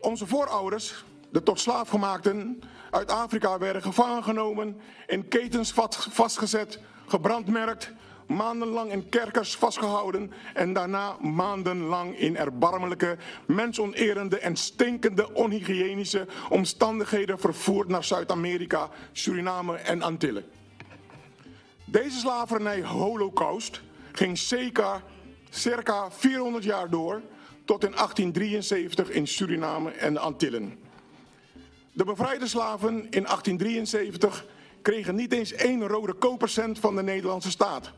Onze voorouders, de tot slaafgemaakten uit Afrika, werden gevangen genomen, in ketens vastgezet, gebrandmerkt, maandenlang in kerkers vastgehouden en daarna maandenlang in erbarmelijke, mensonerende en stinkende onhygiënische omstandigheden vervoerd naar Zuid-Amerika, Suriname en Antillen. Deze slavernij holocaust ging circa, circa 400 jaar door tot in 1873 in Suriname en de Antillen. De bevrijde slaven in 1873 kregen niet eens één rode kopercent van de Nederlandse staat.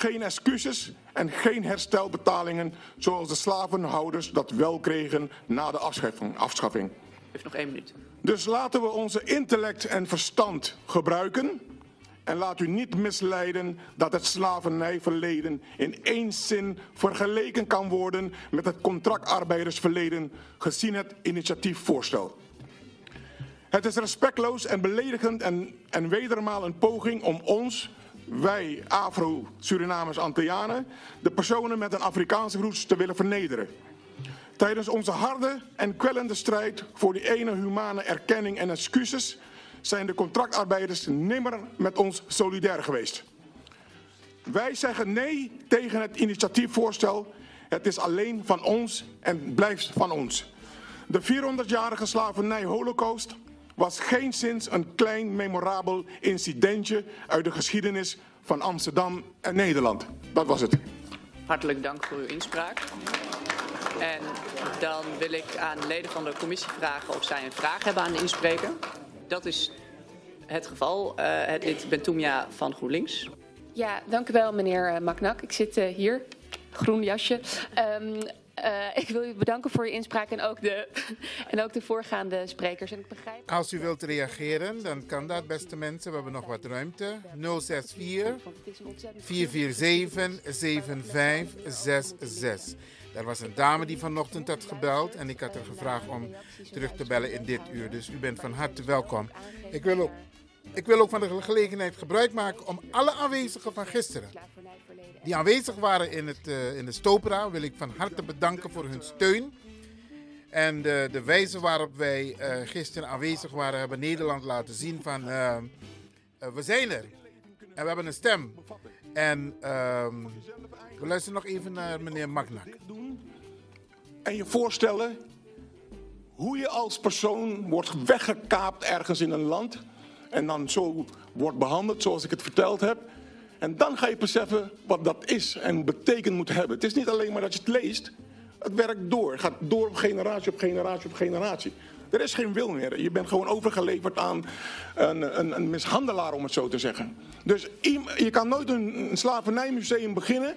Geen excuses en geen herstelbetalingen zoals de slavenhouders dat wel kregen na de afschaffing. Heeft nog één minuut. Dus laten we onze intellect en verstand gebruiken. En laat u niet misleiden dat het slavernijverleden in één zin vergeleken kan worden met het contractarbeidersverleden gezien het initiatiefvoorstel. Het is respectloos en beledigend en, en wedermaal een poging om ons, wij Afro-Surinamers Antillianen, de personen met een Afrikaanse roots te willen vernederen. Tijdens onze harde en kwellende strijd voor die ene humane erkenning en excuses zijn de contractarbeiders nimmer met ons solidair geweest. Wij zeggen nee tegen het initiatiefvoorstel. Het is alleen van ons en blijft van ons. De 400-jarige slavernij-holocaust was geen sinds een klein memorabel incidentje uit de geschiedenis van Amsterdam en Nederland. Dat was het. Hartelijk dank voor uw inspraak. En dan wil ik aan leden van de commissie vragen of zij een vraag hebben aan de inspreker. Dat is het geval. Uh, dit ben Toemja van GroenLinks. Ja, dank u wel meneer Maknak. Ik zit uh, hier, groen jasje. Um, uh, ik wil u bedanken voor uw inspraak en ook, de, en ook de voorgaande sprekers. En ik begrijp... Als u wilt reageren, dan kan dat, beste mensen. We hebben nog wat ruimte. 064 447 7566. Er was een dame die vanochtend had gebeld en ik had haar gevraagd om terug te bellen in dit uur. Dus u bent van harte welkom. Ik wil ook, ik wil ook van de gelegenheid gebruik maken om alle aanwezigen van gisteren die aanwezig waren in, het, uh, in de Stopera, wil ik van harte bedanken voor hun steun. En de, de wijze waarop wij uh, gisteren aanwezig waren, hebben Nederland laten zien van uh, we zijn er. En we hebben een stem. En ehm, we luisteren nog even naar meneer Magnak. En je voorstellen hoe je als persoon wordt weggekaapt ergens in een land. En dan zo wordt behandeld zoals ik het verteld heb. En dan ga je beseffen wat dat is en betekend moet hebben. Het is niet alleen maar dat je het leest. Het werkt door. Het gaat door op generatie op generatie op generatie. Er is geen wil meer. Je bent gewoon overgeleverd aan een, een, een mishandelaar, om het zo te zeggen. Dus je kan nooit een, een slavernijmuseum beginnen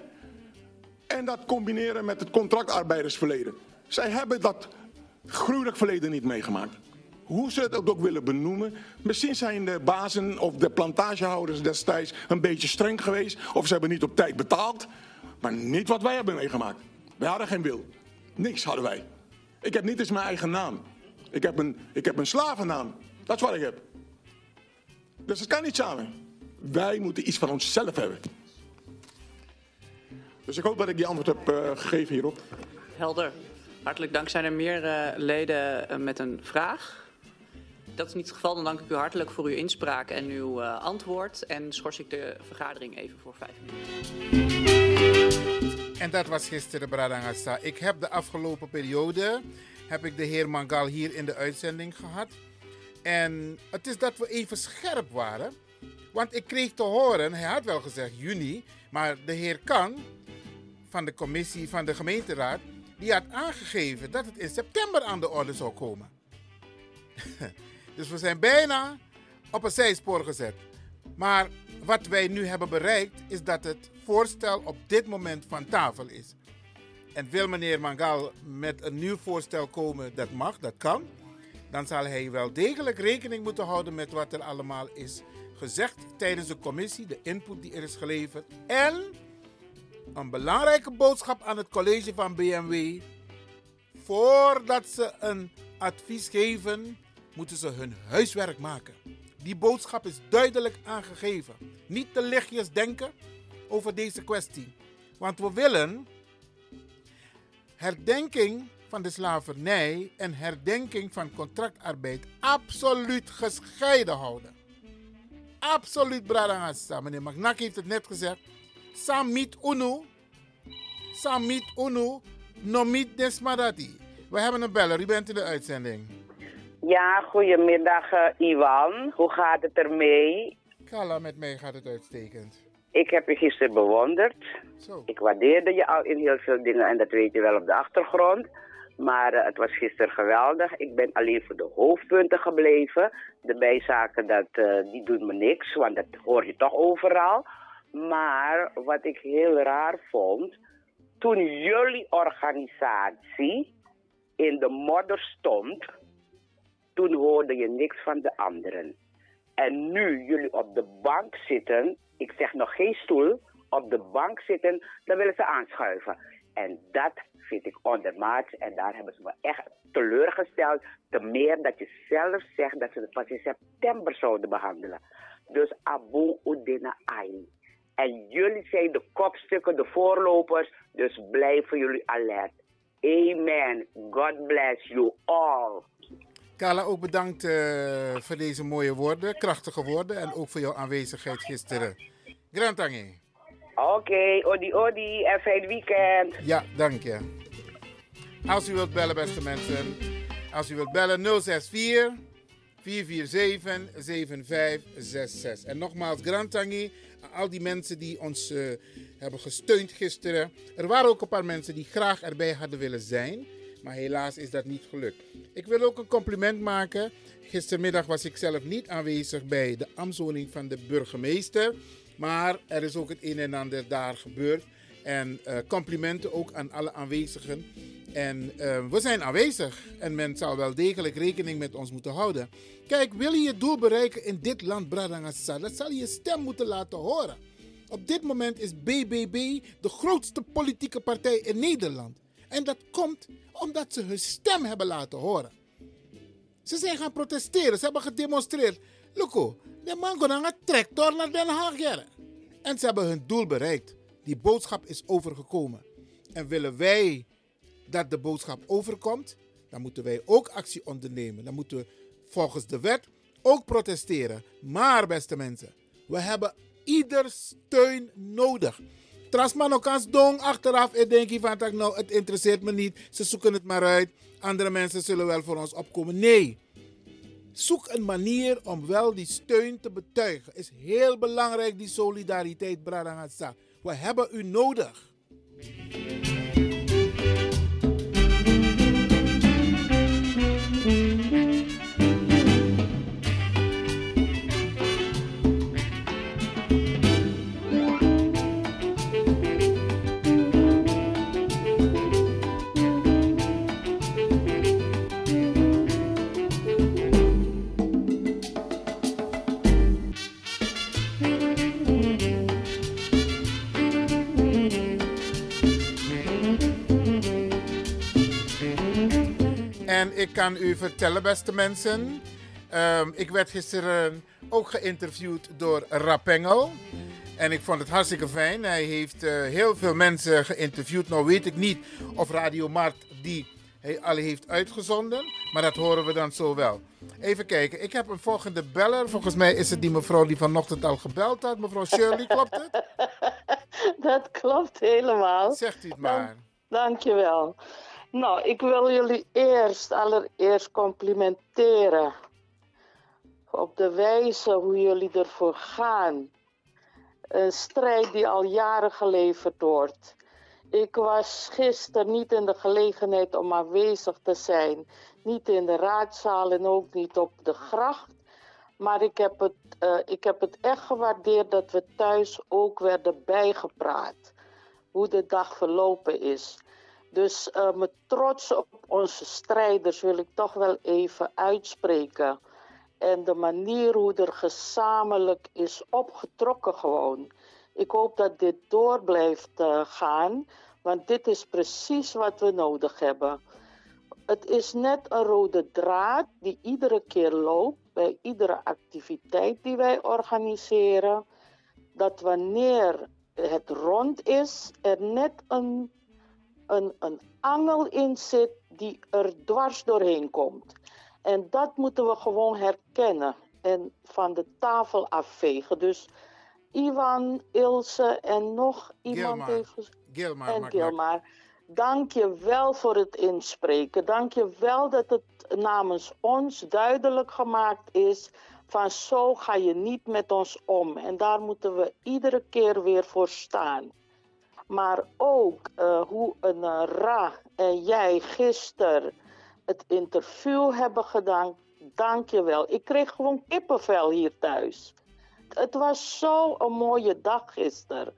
en dat combineren met het contractarbeidersverleden. Zij hebben dat gruwelijk verleden niet meegemaakt. Hoe ze het ook willen benoemen. Misschien zijn de bazen of de plantagehouders destijds een beetje streng geweest. Of ze hebben niet op tijd betaald. Maar niet wat wij hebben meegemaakt. Wij hadden geen wil. Niks hadden wij. Ik heb niet eens mijn eigen naam. Ik heb een, ik heb een slavennaam. Dat is wat ik heb. Dus het kan niet samen. Wij moeten iets van onszelf hebben. Dus ik hoop dat ik die antwoord heb uh, gegeven hierop. Helder. Hartelijk dank. Zijn er meer uh, leden uh, met een vraag? Dat is niet het geval. Dan dank ik u hartelijk voor uw inspraak en uw antwoord. En schors ik de vergadering even voor vijf minuten. En dat was gisteren, Bradangasa. Ik heb de afgelopen periode heb ik de heer Mangal hier in de uitzending gehad. En het is dat we even scherp waren. Want ik kreeg te horen, hij had wel gezegd juni, maar de heer Kan van de commissie van de gemeenteraad, die had aangegeven dat het in september aan de orde zou komen. dus we zijn bijna op een zijspoor gezet. Maar wat wij nu hebben bereikt is dat het voorstel op dit moment van tafel is. En wil meneer Mangal met een nieuw voorstel komen, dat mag, dat kan. Dan zal hij wel degelijk rekening moeten houden met wat er allemaal is gezegd tijdens de commissie, de input die er is geleverd. En een belangrijke boodschap aan het college van BMW. Voordat ze een advies geven, moeten ze hun huiswerk maken. Die boodschap is duidelijk aangegeven. Niet te lichtjes denken over deze kwestie. Want we willen herdenking van de slavernij en herdenking van contractarbeid absoluut gescheiden houden. Absoluut, Bradangassa. Meneer Magnak heeft het net gezegd. Samit Unu. Samit Unu. Nomit Desmadati. We hebben een beller. U bent in de uitzending. Ja, goedemiddag uh, Iwan. Hoe gaat het ermee? Kala, met mij gaat het uitstekend. Ik heb je gisteren bewonderd. Zo. Ik waardeerde je al in heel veel dingen en dat weet je wel op de achtergrond. Maar uh, het was gisteren geweldig. Ik ben alleen voor de hoofdpunten gebleven. De bijzaken, dat, uh, die doen me niks, want dat hoor je toch overal. Maar wat ik heel raar vond, toen jullie organisatie in de modder stond, toen hoorde je niks van de anderen. En nu jullie op de bank zitten, ik zeg nog geen stoel, op de bank zitten, dan willen ze aanschuiven. En dat vind ik ondermaats en daar hebben ze me echt teleurgesteld. Te meer dat je zelf zegt dat ze het pas in september zouden behandelen. Dus Abu Udina Ai. En jullie zijn de kopstukken, de voorlopers, dus blijven jullie alert. Amen. God bless you all. Kala, ook bedankt uh, voor deze mooie woorden, krachtige woorden en ook voor jouw aanwezigheid gisteren. Grantangi. Oké, okay, odi odi en fijn weekend. Ja, dank je. Als u wilt bellen, beste mensen, als u wilt bellen 064 447 7566. En nogmaals, Grantangi, al die mensen die ons uh, hebben gesteund gisteren. Er waren ook een paar mensen die graag erbij hadden willen zijn. Maar helaas is dat niet gelukt. Ik wil ook een compliment maken. Gistermiddag was ik zelf niet aanwezig bij de ambtswoning van de burgemeester. Maar er is ook het een en ander daar gebeurd. En uh, complimenten ook aan alle aanwezigen. En uh, we zijn aanwezig. En men zal wel degelijk rekening met ons moeten houden. Kijk, wil je je doel bereiken in dit land, Bradangassa, dan zal je stem moeten laten horen. Op dit moment is BBB de grootste politieke partij in Nederland. En dat komt omdat ze hun stem hebben laten horen. Ze zijn gaan protesteren, ze hebben gedemonstreerd. Loco, de gaat een tractor naar Den Haag. En ze hebben hun doel bereikt. Die boodschap is overgekomen. En willen wij dat de boodschap overkomt, dan moeten wij ook actie ondernemen. Dan moeten we volgens de wet ook protesteren. Maar, beste mensen, we hebben ieder steun nodig. Trasman ook als dong achteraf. Ik denk van dat nou, het interesseert me niet. Ze zoeken het maar uit. Andere mensen zullen wel voor ons opkomen. Nee. Zoek een manier om wel die steun te betuigen. Is heel belangrijk die solidariteit, Bradangatsa. We hebben u nodig. Ik kan u vertellen, beste mensen. Ehm, ik werd gisteren ook geïnterviewd door Rapengel. En ik vond het hartstikke fijn. Hij heeft eh, heel veel mensen geïnterviewd. Nou weet ik niet of Radio Mart die hij alle heeft uitgezonden. Maar dat horen we dan zo wel. Even kijken. Ik heb een volgende beller. Volgens mij is het die mevrouw die vanochtend al gebeld had. Mevrouw Shirley, klopt het? Dat klopt helemaal. Zegt u het maar. Dank, dankjewel. Nou, ik wil jullie eerst, allereerst complimenteren. Op de wijze hoe jullie ervoor gaan. Een strijd die al jaren geleverd wordt. Ik was gisteren niet in de gelegenheid om aanwezig te zijn. Niet in de raadzaal en ook niet op de gracht. Maar ik heb het, uh, ik heb het echt gewaardeerd dat we thuis ook werden bijgepraat. Hoe de dag verlopen is. Dus uh, mijn trots op onze strijders wil ik toch wel even uitspreken. En de manier hoe er gezamenlijk is opgetrokken gewoon. Ik hoop dat dit door blijft uh, gaan, want dit is precies wat we nodig hebben. Het is net een rode draad die iedere keer loopt bij iedere activiteit die wij organiseren. Dat wanneer het rond is, er net een, een, een angel in zit die er dwars doorheen komt. En dat moeten we gewoon herkennen en van de tafel afvegen. Dus Ivan, Ilse en nog iemand heeft... Gilmar, en Gilmar. Dank je wel voor het inspreken. Dank je wel dat het namens ons duidelijk gemaakt is van zo ga je niet met ons om. En daar moeten we iedere keer weer voor staan. Maar ook eh, hoe een eh, Ra en jij gisteren het interview hebben gedaan. Dank je wel. Ik kreeg gewoon kippenvel hier thuis. Het was zo'n mooie dag gisteren.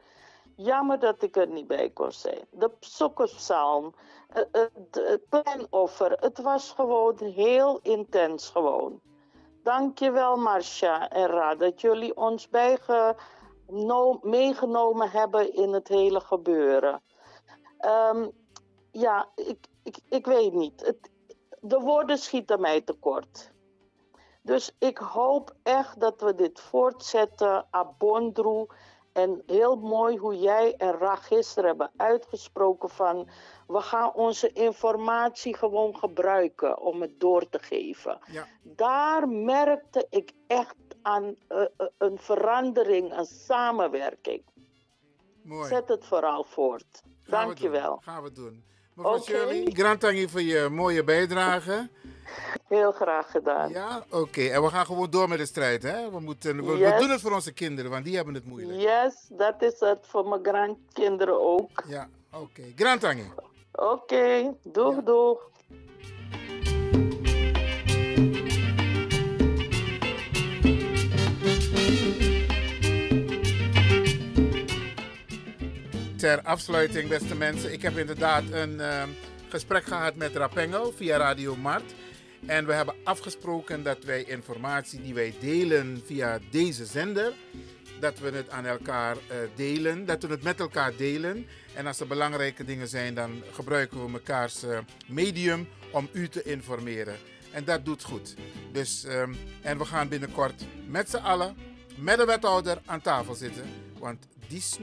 Jammer dat ik er niet bij kon zijn. De zoekerpsalm, het, het, pleinoffer. Het was gewoon heel intens gewoon. Dank je wel, Marcia en Ra, dat jullie ons meegenomen hebben in het hele gebeuren. Ehm, ja, ik, ik, ik weet niet. Het, de woorden schieten mij tekort. Dus ik hoop echt dat we dit voortzetten, Abondru. En heel mooi hoe jij en Ra gisteren hebben uitgesproken van... we gaan onze informatie gewoon gebruiken om het door te geven. Ja. Daar merkte ik echt aan eh, eh, een verandering, een samenwerking. Mooi. Zet het vooral voort. Gaan we Dank je doen. wel. Gaan we doen. Mevrouw Oké. Shirley, grand voor je mooie bijdrage. Heel graag gedaan. Ja, oké. En we gaan gewoon door met de strijd, hè? We, moeten, we, we doen het voor onze kinderen, want die hebben het moeilijk. Yes, dat is het voor mijn grandkinderen ook. Ja, oké. Grand je. Oké, doeg, doeg. Ter afsluiting, beste mensen. Ik heb inderdaad een ehm, gesprek gehad met Rapengel via Radio Mart. En we hebben afgesproken dat wij informatie die wij delen via deze zender, dat we het aan elkaar eh, delen, dat we het met elkaar delen. En als er belangrijke dingen zijn, dan gebruiken we mekaars eh, medium om u te informeren. En dat doet goed. Dus, ehm, en we gaan binnenkort met z'n allen, met de wethouder aan tafel zitten. Want die is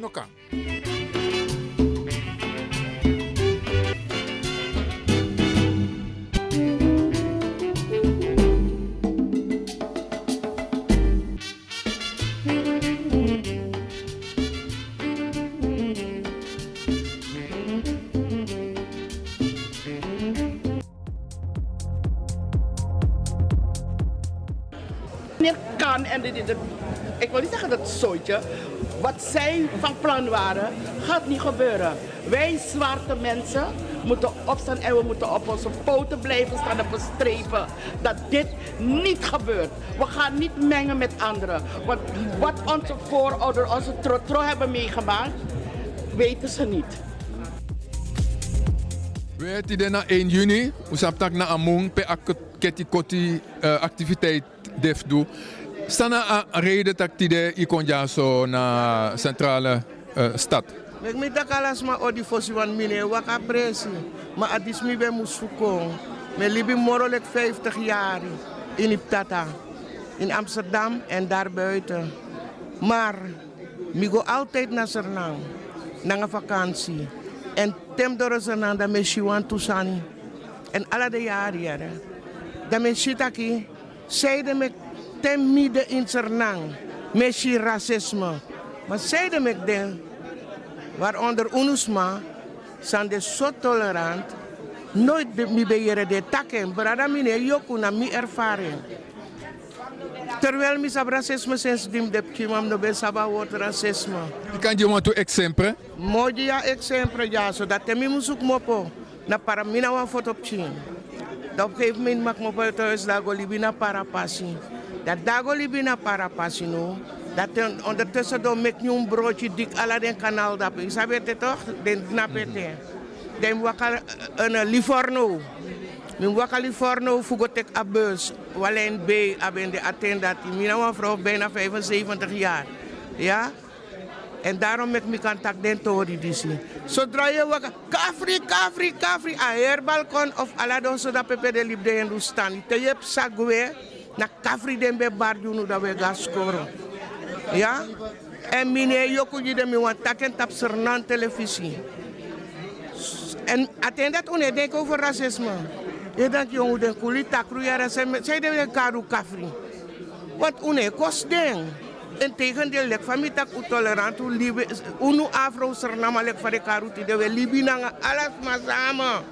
wat zij van plan waren, gaat niet gebeuren. Wij zwarte mensen moeten opstaan en we moeten op onze poten blijven staan en bestrepen dat dit niet gebeurt. We gaan niet mengen met anderen. Want wat onze voorouders, onze trotro hebben meegemaakt, weten ze niet. We hebben na 1 juni, we zijn na among pe aketi koti eh, activiteit def do. Sana a reden dat tide ikon ja zo na centrale eh, stad. Mek mi takalas ma odi fosi wan mine waka presi. Ma adis mi be musukong. Mijn libi morolek 50 jaar in Iptata. In Amsterdam en daarbuiten. Maar, ik ga altijd naar Suriname. Een vakantie. En tem door Suriname, dat me Shiwan Tusani. En alle de jaren, ja. Dat me Shitaki, zeiden me tem midden in Suriname. Met racisme. Maar zeiden me den, waaronder UNUSMA, zijn de zo tolerant, nooit mi beheren de takken. Brada mine yoku na mi ervaring. Terwijl mi sab racisme sinds dim de kimam no ben saba woord racisme. Kan je want exemplo? Moji ja exemplo ja, zodat te mi musuk mopo na para mina wan foto chin. Dat op een gegeven moment mag mopo thuis libi na para passi. Dat dago libi na para passi no. Dat ondertussen dan met een broodje dik ala den kanaal dat is. Sabe het toch? Den napete. Den wakal een Livorno. Min wakal Livorno fugotek abus. Walen B aben de attendati. Mina een vrouw bijna 75 jaar. Ja? En daarom met me contact den tori disi. Zodra je wakal, kafri, kafri, kafri, a herbalkon of ala zodat pepe de libre en staan. Te je sagwe, na kafri den be barjunu da we gas scoren. Ja? En meneer Joko die me want taken tap sernan televisie. En attendat une denk over racisme. Je denkt jongen den kuli takru racisme. Zij de karu kafri. Want une kost den. En tegendeel lek van mi tak tolerant libe unu afro sernama lek van de karu ti de we libi nanga alles maar samen.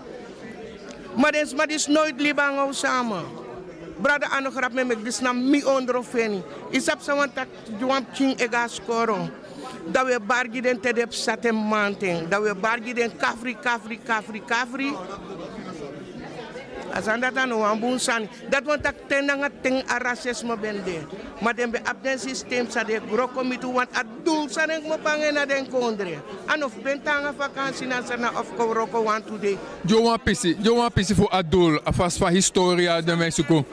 Maar maar is nooit libang samen brada ano grap me mek dis na mi ondro feni. Isap sa wan tak juam ching ega skoro. Da we bargi den te dep satem manten da we bargi den kafri kafri kafri kafri asanda tan wan bun sani. Dat wan tak tenanga teng arasesme bende maar den be abden systeem sa de gro komitu want adul sa den mo pangena den kondre. An of bentanga vakantie na sana of ko roko want today. Jo wan pisi jo wan pisi fu adul afas fa historia de Mexico.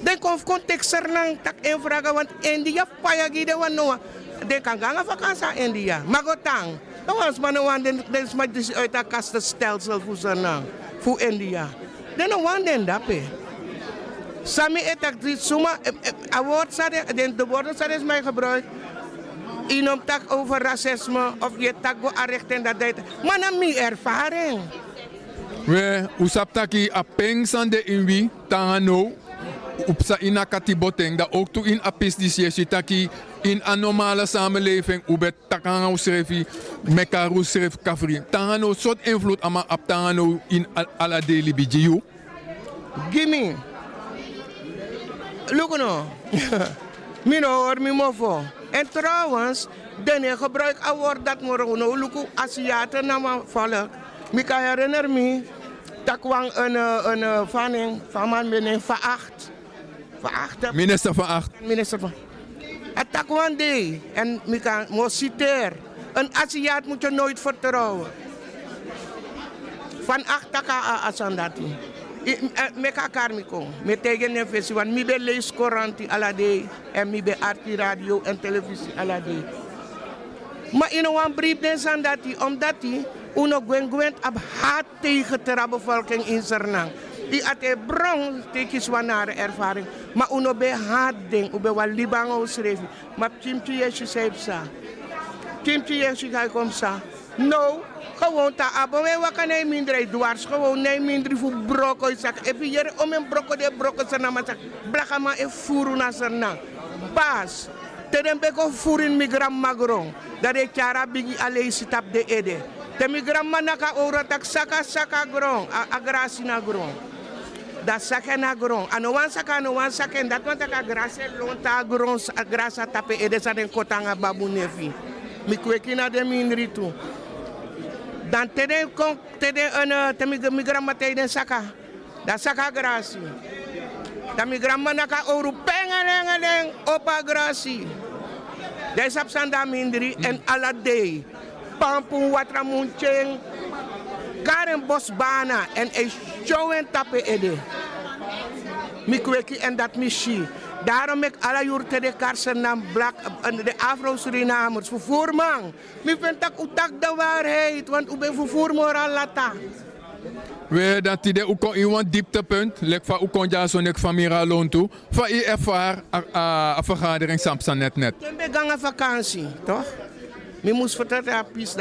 Den konf context nang tak enfraga want India payagi de wan noa de kan ganga vakansa India magotang no was man wan den den smart dis uit a kasta stelsel fu sana fu India no wan den dape Sami etak dit suma a woord sade den de woorden sade is mij gebruikt inom tak over racisme of je tak go arrechten dat dat maar mi ervaring we usap taki a pengsan de inwi tangano upsa ina kati boteng da ook toe in apis die siesi taki in een normale samenleving ube takanga usrefi mekaru usref kafri tangano soort invloed ama ap tangano in ala daily bijiu gimme Look no. mi no hoor mi mofo. En trouwens, dan gebruik een woord dat mo no luku Aziaten na ma volk. Mi kan herinner me kwam een een vanning van man meneer veracht. Veracht. Minister van Acht. Minister van. One day en mi kan citeer. Een Aziat moet je nooit vertrouwen. Van acht taka asandati. me ka karmi ko me tegen ne fesi wan mi be lees koranti ala de en mi be arti radio en televisie ala de ma ino wan brief den sandati omdat die uno gwen gwen ab haat tegen de bevolking in Sernang i ate bron tekis wanare ervaring. Ma uno be haat ding ube wa libango srefi ma chimchi yeshi sepsa chimchi yeshi kai kom sa. No gewoon ta abo we waka nee mindre dwars. Gewoon nee mindre fu broko sak e pi yere o men broko de broko sana ma sak. Blaka e furu na sana bas te dem be ko furin migram magron. Da de cara bigi ale sitap de ede. Te migram manaka ora tak saka saka gron agrasi na gron da saka na gron. Saka no wan saka dat wan taka grase lonta gron grasa tape ede sa den kotanga babu nefi mi kweki na de mindri tu. Dan tede kon tede een te migram matei den saka. Da saka grasi. Da migram manaka oru penga den opa grasi. De sap sanda mindri en ala day pampun watra muncheng karen bosbana en e showen tape ede mi kweki en dat mi shi Daarom ik alle jurte de karsen black, de Afro-Surinamers, vervoerman. Mi vind dat utak de waarheid, want u bent vervoer moral lata. We dat die de ook iemand dieptepunt, lek van ook ja zo nek van Mira loon toe. Van je ervaar een vergadering Samson net net. Ik ben vakantie, toch? Ik moest vertellen aan Pies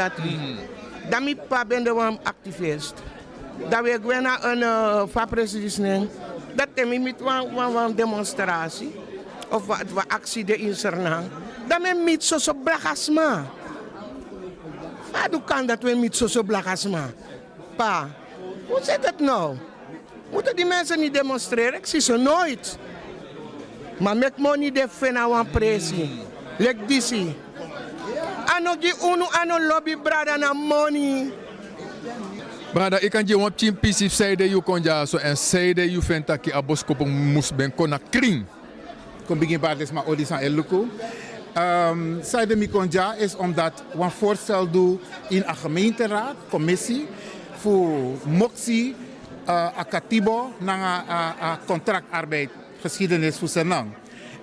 Dan mijn pa ben de een activist. Dat we een uh, vapresident. Dat is met een demonstratie. Of wat actie de in Suriname. Dat we niet zo zo blagasma. Hoe kan dat we niet zo zo blagasma? Pa, hoe zit het nou? Moeten die mensen niet demonstreren? Ik zie ze nooit. Maar met money de fena wan presi. Lek disi. Ano gi unu ano lobby brada na money. Brada, ik kan je op team pisif zijde je kon ja zo en zijde je vindt dat je aboskop moest ben kon naar kring. Kom begin bij maar odisan eluku. Um, zijde mi kon ja is omdat we een voorstel doen in een gemeenteraad, commissie, voor motie uh, akatibo naar uh, contractarbeid geschiedenis voor Senang.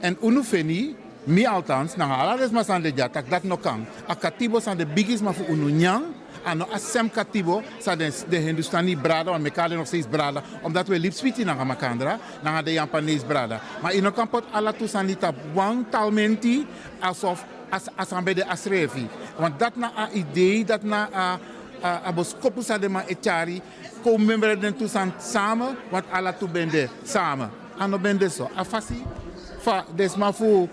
En unufeni, mi althans, na ala des mas aan de jatak dat no kan. Akatibo zijn de biggest maar voor ununyang. Ano asem katibo sa de, de Hindustani brada, want mekade nog steeds brada, omdat we lipswiti na makandra, na de Japanese brada. Maar ino kan pot ala tu sanita wang talmenti alsof as asambe de asrefi. Want dat na a idee, dat na a a boskopu sa de ma echari, ko membre den tu san samen, want ala tu bende samen. Ano bende so. Afasi fa desma fu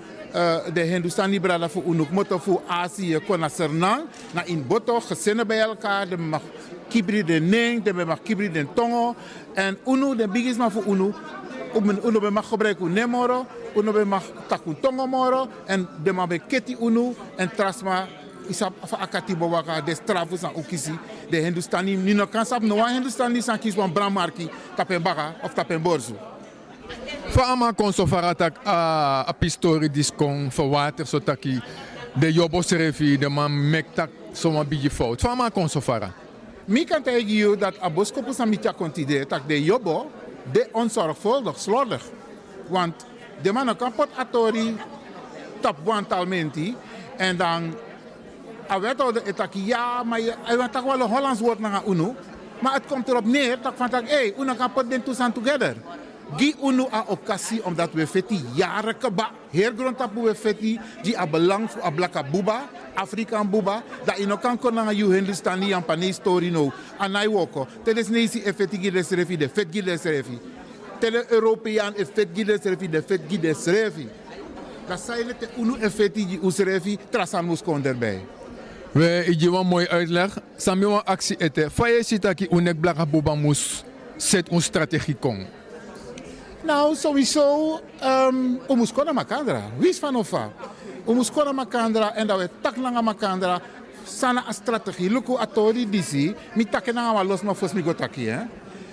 de Hindustani brada voor Unuk Moto voor Azië kon Sernang. Na in Boto gezinnen bij elkaar. De mag kibri de Ning, de mag kibri de Tongo. En Unu, de biggest man voor Unu. Unu be mag gebruiken Nemoro. Unu mag takun Tongo Moro. En de mag Keti Unu. En Trasma isap fa akati bawaka de strafu san ukisi de Hindustani nino kan sap no Hindustani san kis wan bramarki tapen baga of tapen borzu. Fa ama kon so faratak a, a pistori diskon voor water so taki de jobos refi de man mektak so ma bigi fout. Fa ama kon so fara. Mi kan tegen you dat a boskopu sa mitja kontide tak de jobo de onzorgvuldig, slordig. Want de man kan pot atori tap wan talmenti en dan a wethouder etaki ja, maar je, tak wel een Hollands woord naar UNO. Maar het komt erop neer dat van tak, hey, UNO kan pot den toestand together. Gi unu a occasie omdat we feti jaren keba. Heer grond tapu we feti. Die a belang voor a blaka buba. Afrikaan buba. Da ino kan kona yu Hindustani an pane story no. Anai woko. Neisi e feti gi des refi de fet gi des refi. Tele Europeaan e fet gi des refi de fet gi des refi. Da saile te unu e feti gi us refi. Trasan mus kon erbij. We iji wan mooi uitleg. Sami wan actie ete. Faye sitaki unek blaka buba mus. Set een strategie kon. Nou, sowieso, um, naar Makandra. Wie is van moeten naar Makandra en dat we tak naar Makandra. Sana a strategie. Luku atori disi. Mi takken na los maar fos mi go taki, hè.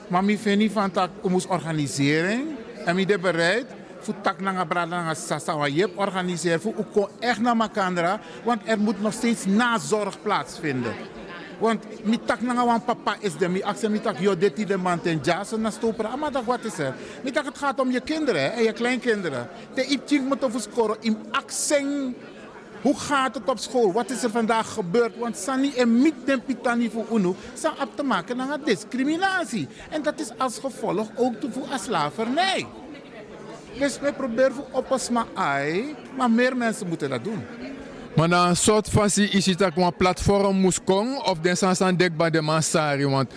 Maar mi vind van tak, moeten organiseren. En mi de bereid. Voor tak naar brada naar sasa wa je organiseren. Voor ook echt naar Makandra. Want er moet nog steeds nazorg plaatsvinden. Want mi tak na wan papa is de mi akse mi tak yo deti de man ten jaso na stopera. Maar dat wat is er? Mi tak het gaat om je kinderen en je kleinkinderen. De ipching moet over scoren im akseng. Hoe gaat het op school? Wat is er vandaag gebeurd? Want Sani en mit den pitani voor UNO zijn op te maken naar discriminatie. En dat is als gevolg ook te voor slavernij. Dus we proberen voor oppasma ai, maar meer mensen moeten dat doen. Maar na soort fasie is het ook een platform of de sansan dekba de massari. Want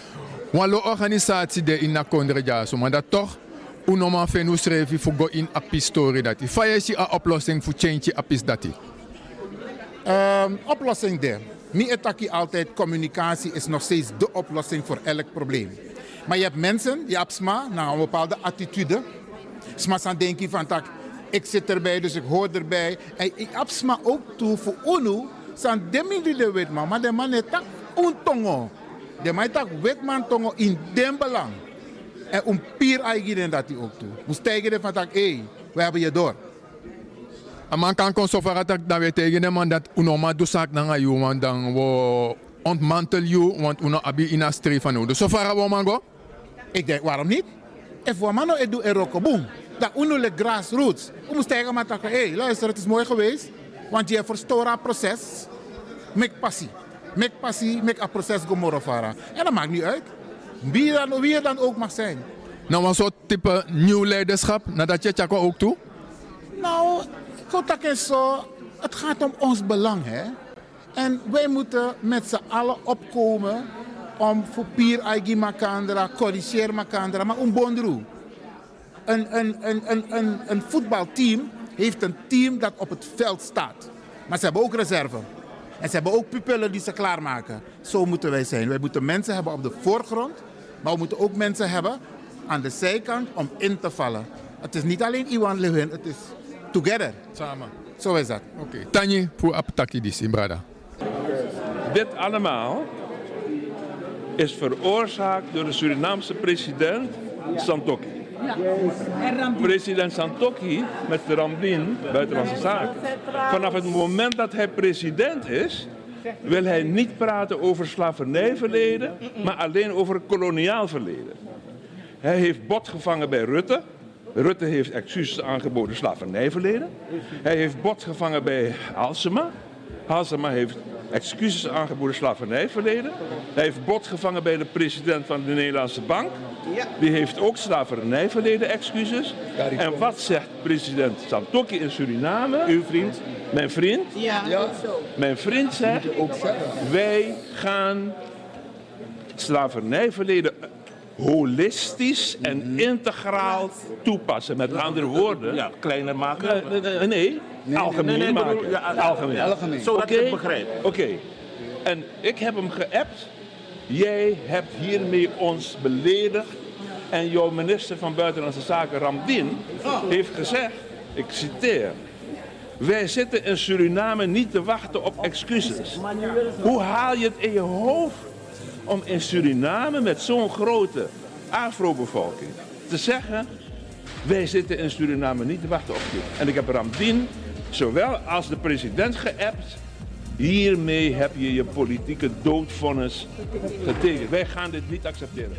een organisatie de in na kondre jaso. Maar dat toch unoma fenu schreef voor go in api story dat. Faya is een oplossing voor change apis dat. Um, oplossing de. Mi etaki altijd communicatie is nog steeds de oplossing voor elk probleem. Maar je hebt mensen, je hebt sma, naar een bepaalde attitude. Sma san denken van tak ik zit erbij, dus ik hoor erbij. En ik absma ook toe voor UNO, zijn demi die de wetman, maar de man heeft tak tongo. De man tak wetman tongo in den belang. En een pier eigen dat hij ook toe. We stijgen van tak, hé, hey, we hebben je door. Een man kan kon zover dat dat we tegen hem dat uno maar doet zaak naar jou, want dan we ontmantel you, want uno abi in streef van u. Dus zover we man go? Ik denk, waarom niet? En voor man, ik doe er ook boom dat uno grassroots. We moeten tegen maar zeggen, hé, hey, luister, het is mooi geweest. Want je verstoort het proces. Mek passie. Mek passie, mek het proces gomorofara. En dat maakt niet uit. Wie, dan, wie er dan ook mag zijn. Nou, een soort type nieuw leiderschap, nadat je ook toe? Nou, Kotak is zo, het gaat om ons belang. Hè? En wij moeten met z'n allen opkomen om voor Pier Aigi Makandra, corrigeer Makandra, maar een bondroe. Een, een, een, een, een, een voetbalteam heeft een team dat op het veld staat. Maar ze hebben ook reserve. En ze hebben ook pupillen die ze klaarmaken. Zo moeten wij zijn. Wij moeten mensen hebben op de voorgrond, maar we moeten ook mensen hebben aan de zijkant om in te vallen. Het is niet alleen Iwan Lewin, het is together. Samen. Zo is dat. Oké. Okay. Tanji voor Aptaki in Brada. Dit allemaal is veroorzaakt door de Surinaamse president Santokki. President Santokki met de buitenlandse zaken. Vanaf het moment dat hij president is, wil hij niet praten over slavernijverleden, maar alleen over koloniaal verleden. Hij heeft bot gevangen bij Rutte. Rutte heeft excuses aangeboden slavernijverleden. Hij heeft bot gevangen bij Halsema. Halsema heeft excuses aangeboden slavernijverleden. Hij heeft bot gevangen bij de president van de Nederlandse Bank. Die heeft ook slavernijverleden excuses. En wat zegt president Santokki in Suriname? Uw vriend? Mijn vriend? Ja, Mijn vriend zegt, wij gaan slavernijverleden holistisch en integraal toepassen. Met andere woorden. Ja, kleiner maken? nee, nee, nee, algemeen nee, maken. Ja, algemeen. algemeen. Zodat okay. ik het begrijp. Oké. Okay. En ik heb hem geappt. Jij hebt hiermee ons beledigd. En jouw minister van Buitenlandse Zaken, Ramdin, heeft gezegd, ik citeer... Wij zitten in Suriname niet te wachten op excuses. Hoe haal je het in je hoofd om in Suriname met zo'n grote afro-bevolking te zeggen... wij zitten in Suriname niet te wachten op je. En ik heb Ramdin, zowel als de president geappt... hiermee heb je je politieke doodvonnis getekend. Wij gaan dit niet accepteren.